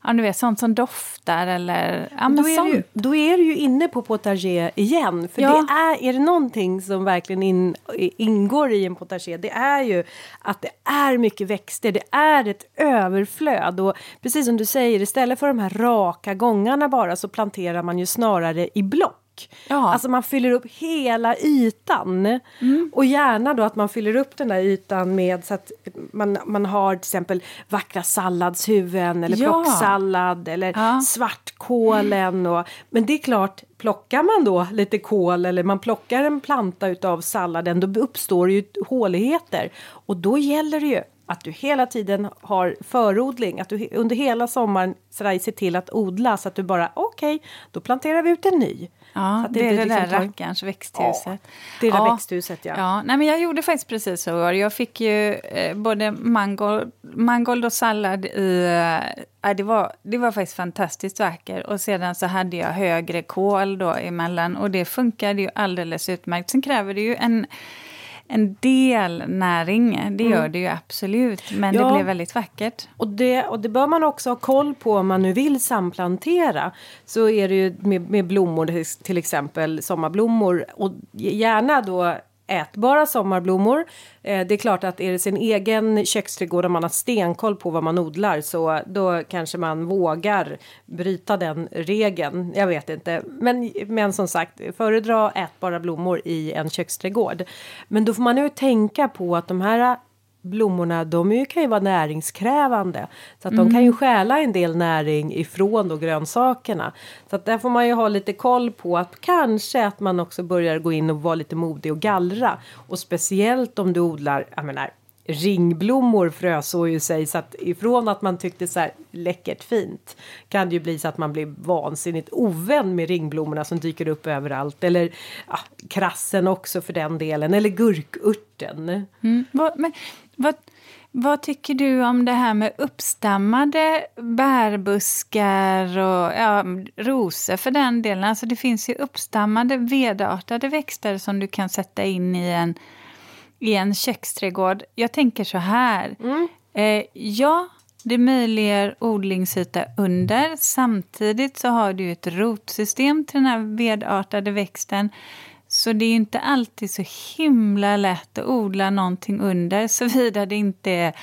Ja, du vet, sånt som doftar eller... Ja, då, är ju, då är du ju inne på potager igen. För ja. det är, är det någonting som verkligen in, ingår i en potager det är ju att det är mycket växter, det är ett överflöd. Och precis som du säger, istället för de här raka gångarna bara så planterar man ju snarare i block. Ja. Alltså man fyller upp hela ytan. Mm. Och gärna då att man fyller upp den där ytan med så att man, man har till exempel vackra salladshuvuden eller ja. plocksallad eller ja. svartkålen. Och, men det är klart, plockar man då lite kål eller man plockar en planta utav salladen då uppstår ju håligheter. Och då gäller det ju att du hela tiden har förodling, att du under hela sommaren ser till att odla så att du bara okej, okay, då planterar vi ut en ny. Ja, det, det är det liksom där rackarns växthuset. Ja, det är det ja. växthuset, ja. ja. Nej, men jag gjorde faktiskt precis så. Jag fick ju eh, både mangold, mangold och sallad i... Eh, det, var, det var faktiskt fantastiskt vackert. Och sedan så hade jag högre kål då emellan och det funkade ju alldeles utmärkt. Sen kräver det ju en en del näring, det gör mm. det ju absolut. Men ja, det blev väldigt vackert. Och det, och det bör man också ha koll på om man nu vill samplantera. Så är det ju med, med blommor, till exempel sommarblommor. Och gärna då ätbara sommarblommor. Eh, det är klart att är det sin egen köksträdgård och man har stenkoll på vad man odlar så då kanske man vågar bryta den regeln. Jag vet inte, men, men som sagt föredra ätbara blommor i en köksträdgård. Men då får man ju tänka på att de här blommorna de kan ju vara näringskrävande. Så att mm. de kan ju mm. stjäla en del näring ifrån då grönsakerna. Så att där får man ju ha lite koll på att kanske att man också börjar gå in och vara lite modig och gallra. Och speciellt om du odlar, jag menar ringblommor frösår ju sig så att ifrån att man tyckte så här läckert fint kan det ju bli så att man blir vansinnigt ovän med ringblommorna som dyker upp överallt eller ja, krassen också för den delen eller gurkurten. Mm. Men, vad, vad tycker du om det här med uppstammade bärbuskar och ja, rosor för den delen? Alltså det finns ju uppstammade vedartade växter som du kan sätta in i en i en köksträdgård. Jag tänker så här. Mm. Eh, ja, det möjliggör odlingsyta under. Samtidigt så har du ett rotsystem till den här vedartade växten Så det är inte alltid så himla lätt att odla någonting under såvida det inte är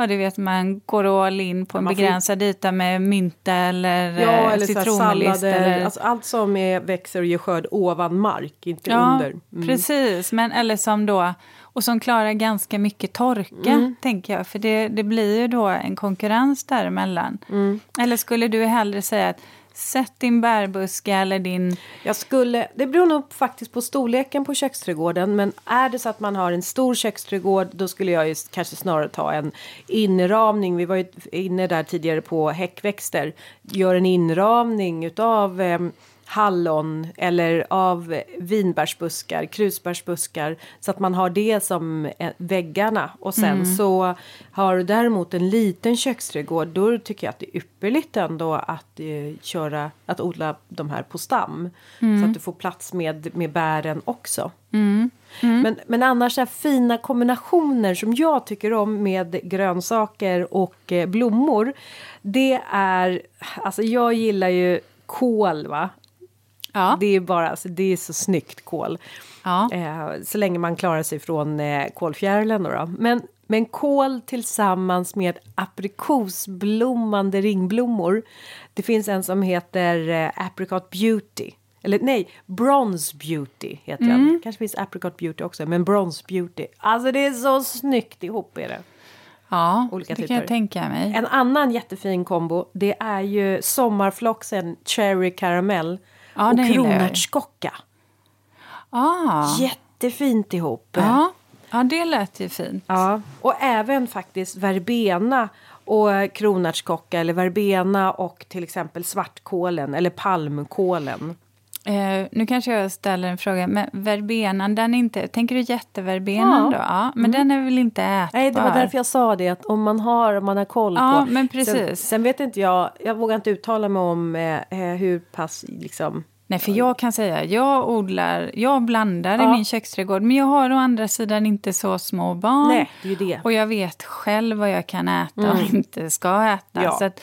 Ja, det vet man går all in på en begränsad yta med mynta eller, ja, eh, eller citronlist. Eller... Alltså allt som är, växer och ger skörd ovan mark, inte ja, under. Mm. Precis, men eller som då och som klarar ganska mycket torka, mm. tänker jag. För det, det blir ju då en konkurrens däremellan. Mm. Eller skulle du hellre säga att Sätt din bärbuske eller din... Jag skulle, det beror nog faktiskt på storleken på köksträdgården. Men är det så att man har en stor köksträdgård då skulle jag ju kanske snarare ta en inramning. Vi var ju inne där tidigare på häckväxter. Gör en inramning utav eh, hallon eller av vinbärsbuskar, krusbärsbuskar så att man har det som eh, väggarna och sen mm. så har du däremot en liten köksträdgård då tycker jag att det är ypperligt ändå att eh, köra att odla de här på stam mm. så att du får plats med med bären också. Mm. mm. Men, men annars så fina kombinationer som jag tycker om med grönsaker och eh, blommor. Det är alltså jag gillar ju kål va Ja. Det är bara alltså, det är så snyggt kål. Ja. Eh, så länge man klarar sig från eh, kolfjärilen då, då. Men, men kål tillsammans med aprikosblommande ringblommor. Det finns en som heter eh, Apricot Beauty. Eller nej, Bronze Beauty heter mm. den. Kanske finns Apricot Beauty också, men Bronze Beauty. Alltså det är så snyggt ihop är det. Ja, Olika det typer. kan jag tänka mig. En annan jättefin kombo, det är ju sommarfloxen Cherry Caramel ja, och kronärtskocka. Ah. Jättefint ihop. Ja. ja, det lät ju fint. Ja. Och även faktiskt verbena och kronärtskocka eller verbena och till exempel svartkålen eller palmkålen. Eh, nu kanske jag ställer en fråga, men verbenan, den är inte, tänker du jätteverbenan ja. då? Ja, men mm. den är väl inte ätbar? Nej, det var därför jag sa det, att om man har, om man har koll ja, på. men precis. Sen, sen, vet inte jag, jag vågar inte uttala mig om eh, eh hur pass liksom Nej, för jag kan säga, jag odlar, jag blandar ja. i min köksträdgård, men jag har å andra sidan inte så små barn. Nej, det är det. Och jag vet själv vad jag kan äta mm. och inte ska äta. Ja. Så att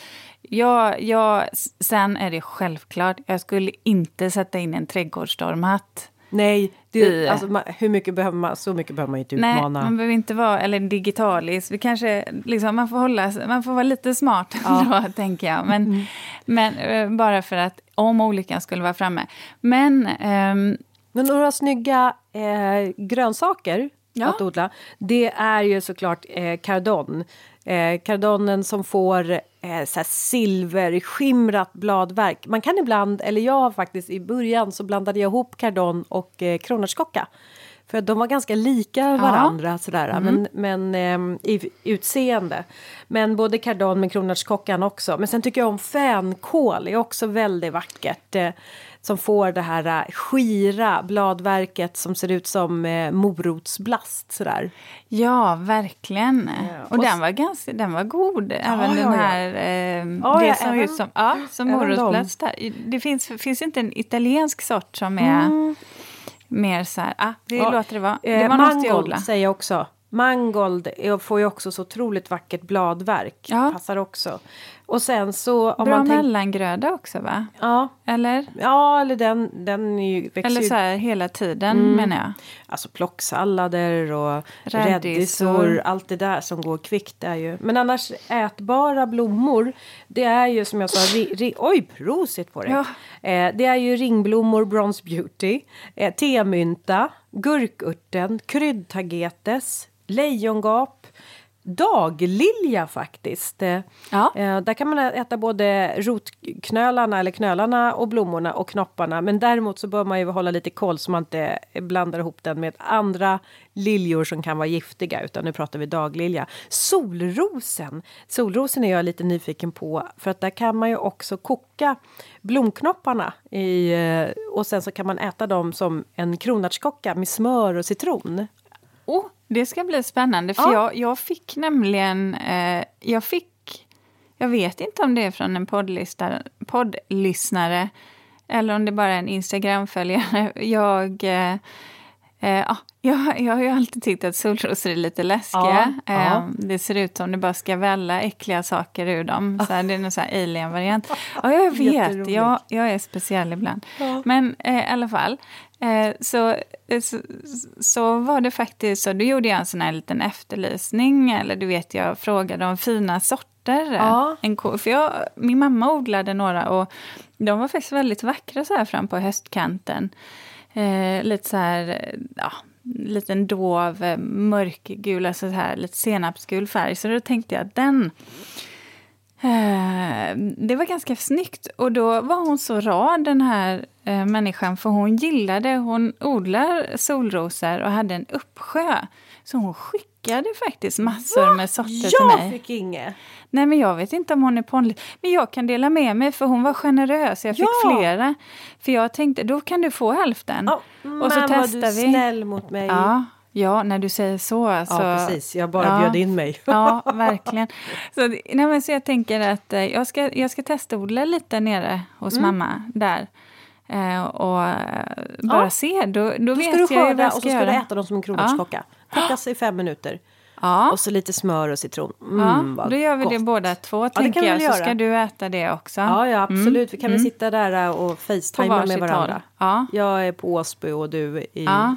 jag, jag, sen är det självklart, jag skulle inte sätta in en trädgårdsstormhatt Nej, det, alltså, man, hur mycket behöver man, så mycket behöver man inte utmana. Nej, man behöver inte vara, eller digitalis. Vi kanske, liksom, man, får hålla, man får vara lite smart ja. då, tänker jag. Men, mm. men uh, bara för att om olyckan skulle vara framme. Men, um, men några snygga eh, grönsaker ja. att odla, det är ju såklart eh, cardon. Eh, cardonen som får eh, så silverskimrat bladverk. Man kan ibland, eller jag faktiskt i början så blandade jag ihop cardon och eh, kronärtskocka. För de var ganska lika varandra ja. sådär, mm. men, men eh, i utseende. Men både cardon med kronärtskockan också. Men sen tycker jag om fänkål, är också väldigt vackert. Eh, som får det här äh, skira bladverket som ser ut som eh, morotsblast sådär. Ja, verkligen. Ja. Och, och den var ganska, den var god. Ja, även ja, den här, eh, det som ut som, ja, som morotsblast där. Det finns, finns inte en italiensk sort som är mm. mer så här, ah, vi låter det vara. Det var eh, mangold säger jag också. Mangold får ju också så otroligt vackert bladverk. Ja. Passar också. Och sen så... Om Bra man tänk... mellangröda också va? Ja. Eller? Ja, eller den, den är ju, Eller så här hela tiden mm. menar jag. Alltså plocksallader och rädisor, allt det där som går kvickt är ju. Men annars ätbara blommor, det är ju som jag sa, ri, ri, oj prosit på det. Ja. Eh, det är ju ringblommor, Bronze Beauty, eh, temynta, gurkurten, kryddtagetes, lejongap, daglilja faktiskt. Eh, ja. Eh, där kan man äta både rotknölarna eller knölarna och blommorna och knopparna. Men däremot så bör man ju hålla lite koll så man inte blandar ihop den med andra liljor som kan vara giftiga. Utan nu pratar vi daglilja. Solrosen! Solrosen är jag lite nyfiken på för att där kan man ju också koka blomknopparna i, eh, och sen så kan man äta dem som en kronärtskocka med smör och citron. Oh, det ska bli spännande, för ja. jag, jag fick nämligen... Eh, jag fick... Jag vet inte om det är från en poddlyssnare eller om det bara är en Instagram-följare. Jag... Eh, Eh, jag, jag har ju alltid tyckt att solrosor är lite läskiga. Ja, eh, ja. Det ser ut som det bara ska välla äckliga saker ur dem. Så här, det är här alien-variant. Ja, jag vet. Jag, jag är speciell ibland. Men eh, i alla fall. Eh, så, eh, så, så, var det faktiskt så. Då gjorde jag en sån här liten efterlysning. Eller du vet, jag frågade om fina sorter. Ja. En, för jag, min mamma odlade några och de var faktiskt väldigt vackra så här fram på höstkanten. Eh, lite så här, ja, liten dov mörkgul, alltså så här lite senapsgul färg. Så då tänkte jag att den eh, det var ganska snyggt. Och då var hon så rar, den här eh, människan, för hon gillade, hon odlar solrosor och hade en uppsjö. Så hon skickade faktiskt massor Va? med sorter jag till mig. Jag fick inget! Nej, men jag vet inte om hon är ponnlig. Men jag kan dela med mig, för hon var generös. Jag fick ja. flera. För jag tänkte, då kan du få hälften. Ja, och så testar du vi. snäll mot mig. Ja, Ja, när du säger så. Ja, precis. Jag bara ja, bjöd in mig. ja, verkligen. Så, nej, så jag tänker att eh, jag ska, jag ska testodla lite nere hos mm. mamma där. Eh, och eh, bara ja. se. Då, då, då vet ska du skörda och så ska göra. du äta dem som en kronärtskocka. Ja. Kokas i fem minuter. Ja. Och så lite smör och citron. Mm, ja, då gör vi gott. det båda två, ja, tänker jag. Så ska du äta det också. Ja, ja absolut. Mm. Vi kan väl mm. sitta där och facetima med varandra. Ja. Jag är på Åsby och du i... Ja.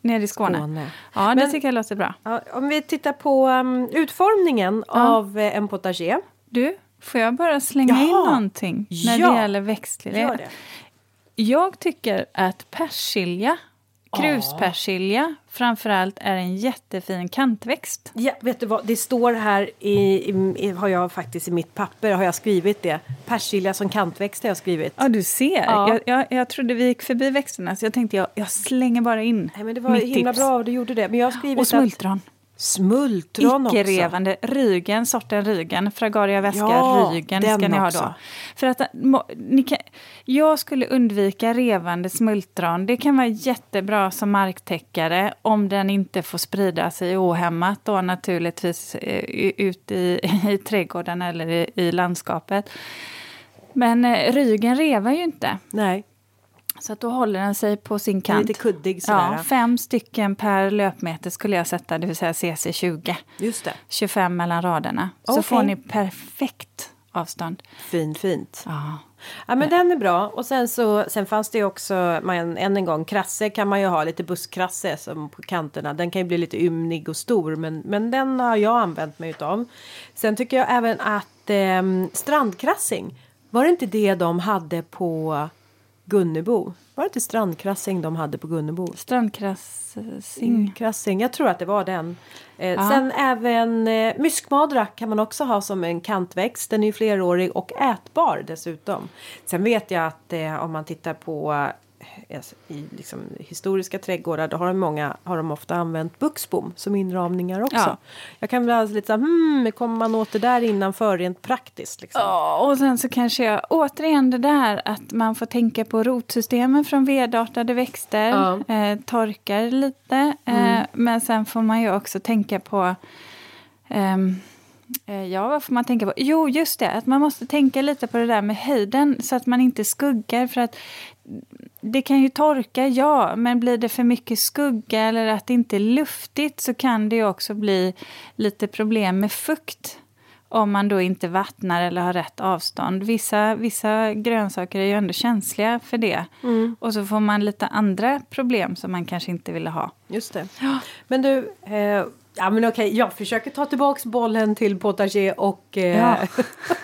Nere i Skåne. Skåne. Ja, det tycker jag låter bra. Ja, om vi tittar på um, utformningen av uh, en potager. Du, får jag bara slänga in någonting när det gäller växtlighet? Jag tycker att persilja Kruspersilja framförallt är en jättefin kantväxt. Ja, vet du vad, det står här i, i, har jag faktiskt i mitt papper har jag skrivit det. Persilja som kantväxt har jag skrivit. Ja, du ser. Ja. Jag, jag, jag trodde vi gick förbi växterna så jag tänkte jag, jag slänger bara in Nej, men Det var himla tips. bra du gjorde det. Men jag har skrivit Och smultron. Att, Smultron också. Icke-revande. Rygen, sorten Rygen. Fragaria väska, ja, Rygen ska ni ha då. För att, ni kan, jag skulle undvika revande smultron. Det kan vara jättebra som marktäckare om den inte får sprida sig ohämmat då naturligtvis eh, ut i, i trädgården eller i, i landskapet. Men eh, Rygen revar ju inte. Nej. Så att då håller den sig på sin kant. Lite kuddig sådär. Ja, fem stycken per löpmeter skulle jag sätta, det vill säga CC20. Just det. 25 mellan raderna. Okay. Så får ni perfekt avstånd. Fint, fint. Ja. Ja men den är bra. Och sen så sen fanns det också, man, än en gång, krasse kan man ju ha, lite buskkrasse som på kanterna. Den kan ju bli lite ymnig och stor men, men den har jag använt mig utav. Sen tycker jag även att eh, strandkrassing, var det inte det de hade på Gunnebo. Var det inte strandkrassing de hade på Gunnebo? Strandkrassing? Mm, krassing, jag tror att det var den. Eh, sen även eh, myskmadra kan man också ha som en kantväxt. Den är ju flerårig och ätbar dessutom. Sen vet jag att eh, om man tittar på i liksom, historiska trädgårdar då har de, många, har de ofta använt buxbom som inramningar också. Ja. Jag kan bli lite så här, hmm, kommer man åt det där innanför rent praktiskt? Liksom. Ja, och sen så kanske jag återigen det där att man får tänka på rotsystemen från vedartade växter, ja. eh, torkar lite, eh, mm. men sen får man ju också tänka på ehm, eh, Ja, vad får man tänka på? Jo, just det, att man måste tänka lite på det där med höjden så att man inte skuggar. För att det kan ju torka, ja, men blir det för mycket skugga eller att det inte är luftigt så kan det också bli lite problem med fukt om man då inte vattnar eller har rätt avstånd. Vissa, vissa grönsaker är ju ändå känsliga för det. Mm. Och så får man lite andra problem som man kanske inte ville ha. Just det. Ja. Men du, eh, Ja men okej, jag försöker ta tillbaks bollen till potager och eh, ja.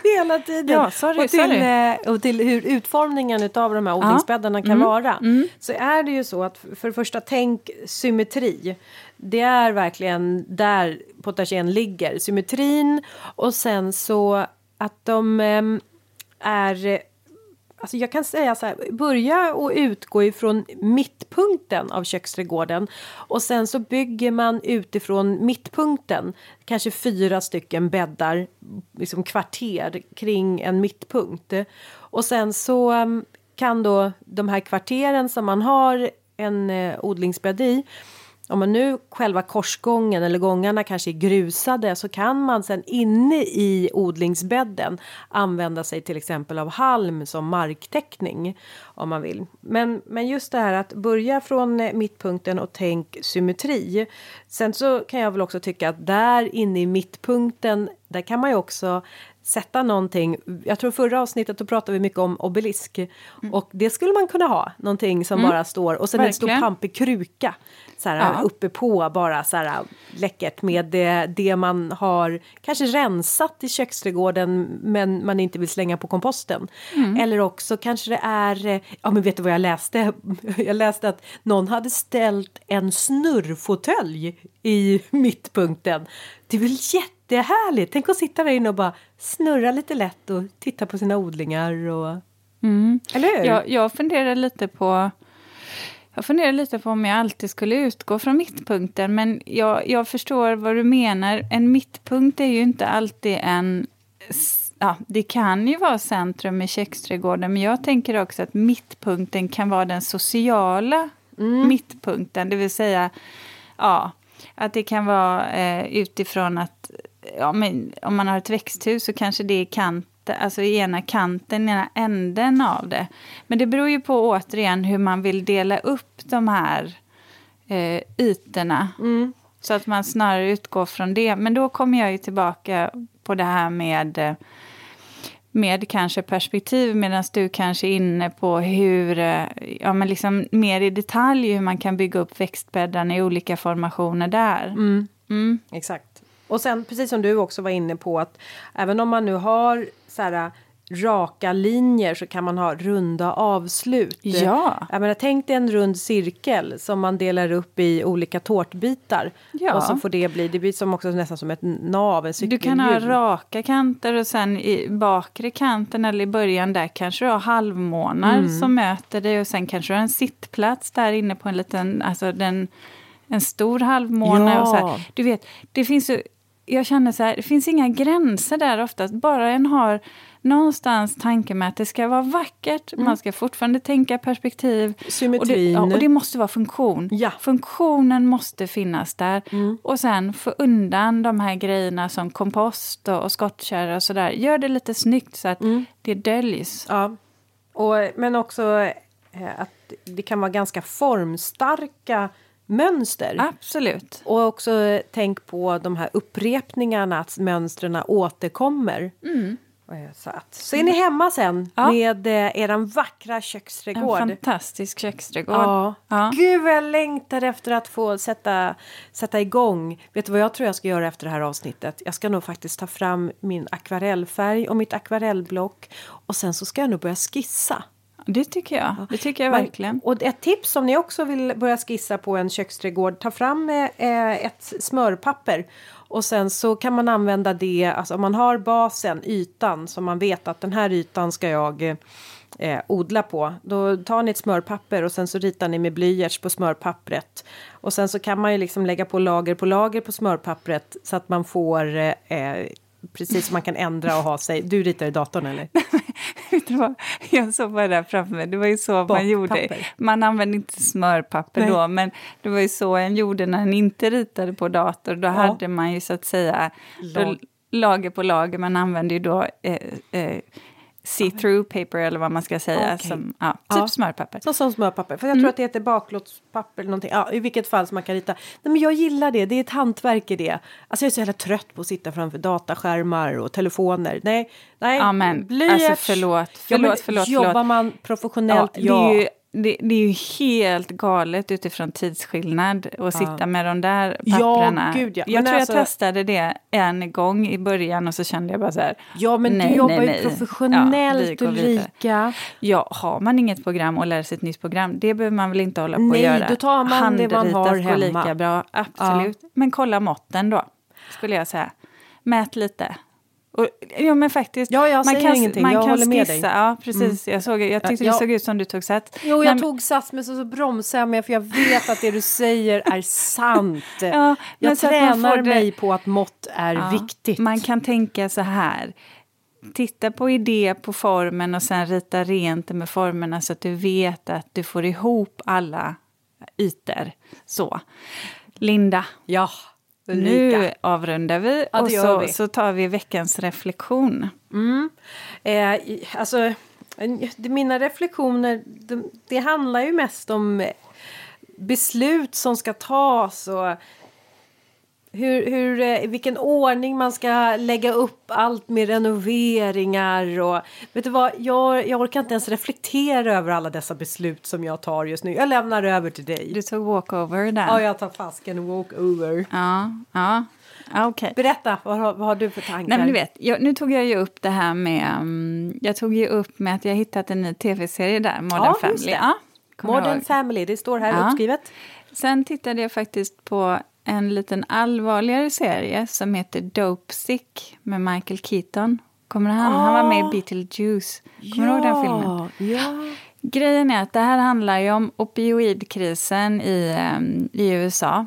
hela tiden. Ja, sorry, och, till. Eh, och till hur utformningen av de här odlingsbäddarna kan mm. vara. Mm. Så är det ju så att för det första, tänk symmetri. Det är verkligen där potagern ligger. Symmetrin och sen så att de eh, är Alltså jag kan säga så här, börja och utgå ifrån mittpunkten av köksträdgården och sen så bygger man utifrån mittpunkten kanske fyra stycken bäddar, liksom kvarter kring en mittpunkt. Och sen så mm, kan då de här kvarteren som man har en eh, odlingsbädd i om man nu själva korsgången eller gångarna kanske är grusade så kan man sen inne i odlingsbädden använda sig till exempel av halm som marktäckning om man vill. Men, men just det här att börja från eh, mittpunkten och tänk symmetri. Sen så kan jag väl också tycka att där inne i mittpunkten där kan man ju också sätta någonting. Jag tror förra avsnittet då pratade vi mycket om obelisk mm. och det skulle man kunna ha någonting som mm. bara står och sen Verkligen. en stor pampig kruka så här, ja. uppe på bara så här läckert med det, det man har kanske rensat i köksträdgården men man inte vill slänga på komposten. Mm. Eller också kanske det är, ja men vet du vad jag läste? Jag läste att någon hade ställt en snurrfåtölj i mittpunkten. Det är väl jättehärligt? Tänk att sitta där inne och bara snurra lite lätt och titta på sina odlingar och Mm. Eller hur? Jag, jag funderar lite på jag funderar lite på om jag alltid skulle utgå från mittpunkten, men jag, jag förstår vad du menar. En mittpunkt är ju inte alltid en... Ja, det kan ju vara centrum i köksträdgården, men jag tänker också att mittpunkten kan vara den sociala mm. mittpunkten, det vill säga ja, att det kan vara eh, utifrån att ja, men om man har ett växthus så kanske det är kant alltså i ena kanten, ena änden av det. Men det beror ju på återigen hur man vill dela upp de här eh, ytorna. Mm. Så att man snarare utgår från det. Men då kommer jag ju tillbaka på det här med med kanske perspektiv medan du kanske är inne på hur, ja men liksom mer i detalj hur man kan bygga upp växtbäddarna i olika formationer där. Mm. Mm. Exakt. Och sen precis som du också var inne på att även om man nu har så här raka linjer så kan man ha runda avslut. Ja. Jag menar, tänk dig en rund cirkel som man delar upp i olika tårtbitar. Ja. Och så får det bli, det blir som också nästan som ett nav, en Du kan ha raka kanter och sen i bakre kanten eller i början där kanske du har halvmånar mm. som möter dig och sen kanske du har en sittplats där inne på en liten, alltså den en stor halvmåne. Ja. Och så här. Du vet, det finns ju jag känner så här, det finns inga gränser där oftast. Bara en har någonstans tanke med att det ska vara vackert. Mm. Man ska fortfarande tänka perspektiv. Symmetrin. Och det, ja, och det måste vara funktion. Ja. Funktionen måste finnas där. Mm. Och sen få undan de här grejerna som kompost och, och skottkärra och sådär. Gör det lite snyggt så att mm. det döljs. Ja. Och, men också eh, att det kan vara ganska formstarka mönster. Absolut. Och också tänk på de här upprepningarna, att mönstren återkommer. Mm. Så, att, så är ni hemma sen ja. med eh, eran vackra köksträdgård. En fantastisk köksträdgård. Ja. ja. Gud vad jag längtar efter att få sätta, sätta igång. Vet du vad jag tror jag ska göra efter det här avsnittet? Jag ska nog faktiskt ta fram min akvarellfärg och mitt akvarellblock. Och sen så ska jag nog börja skissa. Det tycker jag. Det tycker jag verkligen. Och ett tips om ni också vill börja skissa på en köksträdgård. Ta fram eh, ett smörpapper. Och sen så kan man använda det, alltså om man har basen, ytan, som man vet att den här ytan ska jag eh, odla på. Då tar ni ett smörpapper och sen så ritar ni med blyerts på smörpappret. Och sen så kan man ju liksom lägga på lager på lager på smörpappret så att man får eh, precis som man kan ändra och ha sig. Du ritar i datorn eller? jag såg bara där framför mig. Det var ju så man gjorde. Man använde inte smörpapper Nej. då, men det var ju så en gjorde när en inte ritade på dator. Då ja. hade man ju så att säga Lag. lager på lager. Man använde ju då eh, eh, see-through paper eller vad man ska säga. Okay. Som, ja, typ ja. smörpapper. Så som smörpapper. För jag tror mm. att det heter baklåtspapper eller någonting. Ja, I vilket fall som man kan rita. Nej, men jag gillar det. Det är ett hantverk i det. Alltså jag är så jävla trött på att sitta framför dataskärmar och telefoner. Nej, nej. Ja, men, alltså förlåt. Förlåt, förlåt, förlåt. Jobbar man professionellt, ja. Det, det, är ju helt galet utifrån tidsskillnad att ja. sitta med de där papperna. Ja, gud ja. Jag men tror alltså, jag testade det en gång i början och så kände jag bara så här. Ja, men nej, du jobbar nej, ju professionellt ja, Ulrika. Ja, har man inget program och lär sig ett nytt program, det behöver man väl inte hålla på nej, att göra. Nej, då tar man det man har hemma. lika bra, absolut. Ja. Men kolla måtten då, skulle jag säga. Mät lite. Och, ja men faktiskt. Ja, jag man kan, ingenting. Man jag kan håller skissa, med dig. Ja, precis. Mm. Jag, såg, jag tyckte ja, det såg ut som du tog sats. Jo, jag men, tog sats men så, så bromsade jag med för jag vet att det du säger är sant. ja, jag tränar mig på att mått är ja, viktigt. Man kan tänka så här. Titta på idé på formen och sen rita rent med formerna så att du vet att du får ihop alla ytor. Så. Linda. Ja. Ulrika. Nu avrundar vi ja, och så, vi. så tar vi veckans reflektion. Mm. Eh, alltså, mina reflektioner, det, det handlar ju mest om beslut som ska tas och hur, hur, eh, vilken ordning man ska lägga upp allt med renoveringar och vet du vad, jag, jag orkar inte ens reflektera över alla dessa beslut som jag tar just nu. Jag lämnar över till dig. Du tog walkover där. Ja, jag tar fasken walkover. Ja, ja. Okay. Berätta, vad har, vad har, du för tankar? Nej, men du vet, jag, nu tog jag ju upp det här med... Um, jag tog ju upp med att jag hittat en ny tv-serie där, Modern ja, Family. Ja, Modern Family, det står här ja. uppskrivet. Sen tittade jag faktiskt på en liten allvarligare serie som heter Dope Sick med Michael Keaton. Kommer han? Oh. Han var med i ah. Beetlejuice. Kommer ja. du ihåg den filmen? Ja. Grejen är att det här handlar ju om opioidkrisen i, um, i USA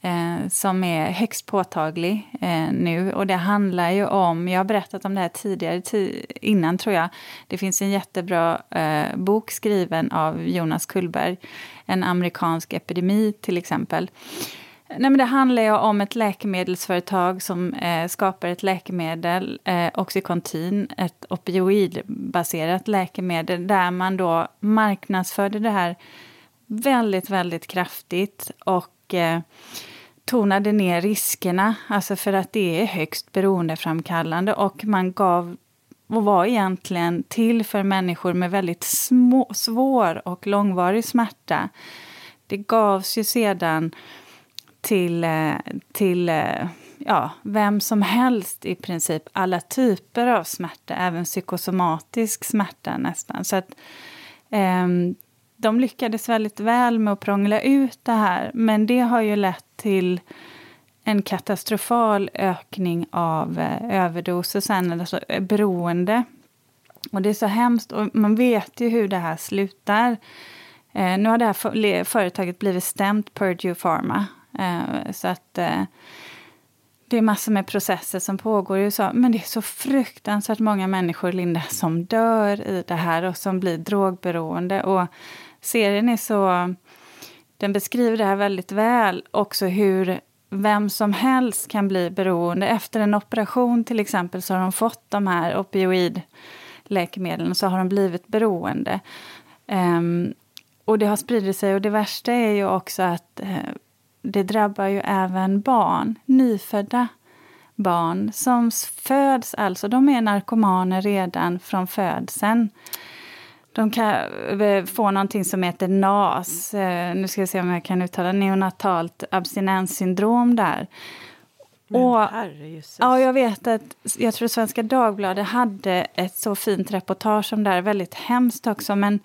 eh, som är högst påtaglig eh, nu. Och det handlar ju om, jag har berättat om det här tidigare, innan tror jag. Det finns en jättebra eh, bok skriven av Jonas Kullberg, En amerikansk epidemi till exempel. Nej, men det handlar ju om ett läkemedelsföretag som eh, skapar ett läkemedel, eh, Oxycontin, ett opioidbaserat läkemedel där man då marknadsförde det här väldigt, väldigt kraftigt och eh, tonade ner riskerna, alltså för att det är högst beroendeframkallande och man gav och var egentligen till för människor med väldigt små, svår och långvarig smärta. Det gavs ju sedan till, eh, till eh, ja, vem som helst i princip, alla typer av smärta, även psykosomatisk smärta nästan. Så att, eh, de lyckades väldigt väl med att prångla ut det här, men det har ju lett till en katastrofal ökning av eh, överdoser sen, alltså beroende. Och det är så hemskt, och man vet ju hur det här slutar. Eh, nu har det här företaget blivit stämt, Purdue Pharma, Eh, så att eh, det är massor med processer som pågår i USA. Men det är så fruktansvärt många människor, Linda, som dör i det här och som blir drogberoende. Och serien är så... Den beskriver det här väldigt väl. Också hur vem som helst kan bli beroende. Efter en operation till exempel så har de fått de här opioidläkemedlen och så har de blivit beroende. Um, och det har spridit sig och det värsta är ju också att uh, det drabbar ju även barn, nyfödda barn som föds, alltså de är narkomaner redan från födseln. De kan eh, få någonting som heter NAS, eh, nu ska jag se om jag kan uttala neonatalt abstinenssyndrom där. Men och, ja, jag vet att jag tror Svenska Dagbladet hade ett så fint reportage om det här, väldigt hemskt också, men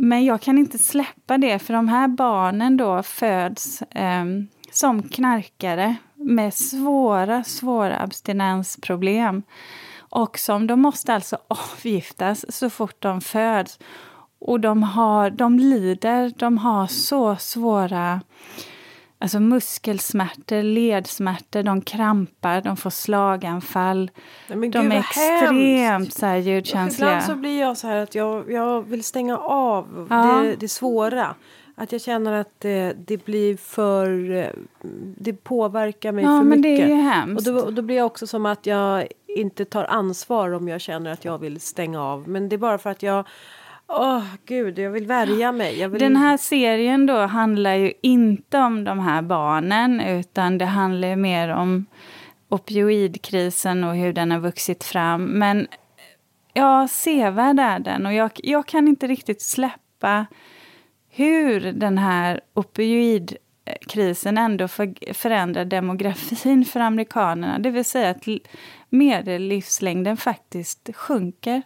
men jag kan inte släppa det, för de här barnen då föds eh, som knarkare med svåra, svåra abstinensproblem. Och som de måste alltså avgiftas så fort de föds. Och de, har, de lider, de har så svåra Alltså muskelsmärtor, ledsmärtor, de krampar, de får slaganfall. Nej, de är extremt så här, ljudkänsliga. Ibland så blir jag så här att jag, jag vill stänga av ja. det, det svåra. Att jag känner att det, det blir för... Det påverkar mig ja, för men mycket. Det är ju hemskt. Och då, och då blir jag också som att jag inte tar ansvar om jag känner att jag vill stänga av. Men det är bara för att jag Åh, oh, gud, jag vill värja mig. Vill... Den här serien då handlar ju inte om de här barnen, utan det handlar mer om opioidkrisen och hur den har vuxit fram. Men ja, sevärd är den och jag, jag kan inte riktigt släppa hur den här opioidkrisen ändå för, förändrar demografin för amerikanerna. Det vill säga att medellivslängden faktiskt sjunker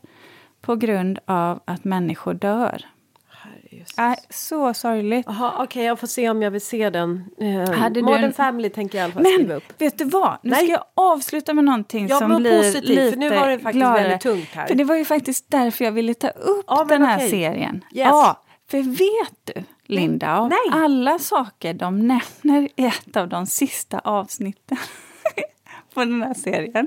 på grund av att människor dör. Äh, så sorgligt. Okej, okay, jag får se om jag vill se den. Eh, Hade Modern en... Family tänker jag i alla fall Men, skriva upp. vet du vad? Nu Nej. ska jag avsluta med någonting jag som blir positiv, lite för nu var det faktiskt gladare. väldigt tungt här. För det var ju faktiskt därför jag ville ta upp ja, den här okay. serien. Yes. Ja, för vet du, Linda, Nej. alla saker de nämner i ett av de sista avsnitten på den här serien,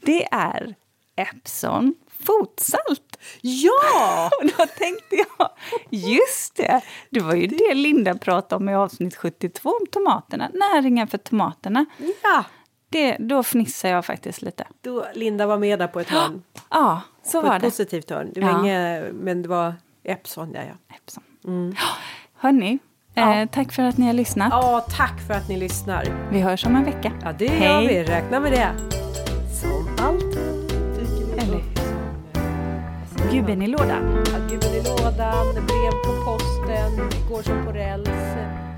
det är Epson fotsalt. Ja! Och då tänkte jag, just det, det var ju det Linda pratade om i avsnitt 72 om tomaterna, näringen för tomaterna. Ja! Det, då fnissar jag faktiskt lite. Då, Linda var med där på ett hörn. Ja, så på var ett det. positivt hörn. Det var Ja. inget, men det var Epson, ja, ja. Epson. Mm. Hörni, Ja. eh, tack för att ni har lyssnat. Ja, tack för att ni lyssnar. Vi hörs om en vecka. Ja, det Hej. gör vi. Räkna med det. Som alltid Eller-. Gubben i lådan. Ja, Gubben i lådan, brev på posten, går som på räls.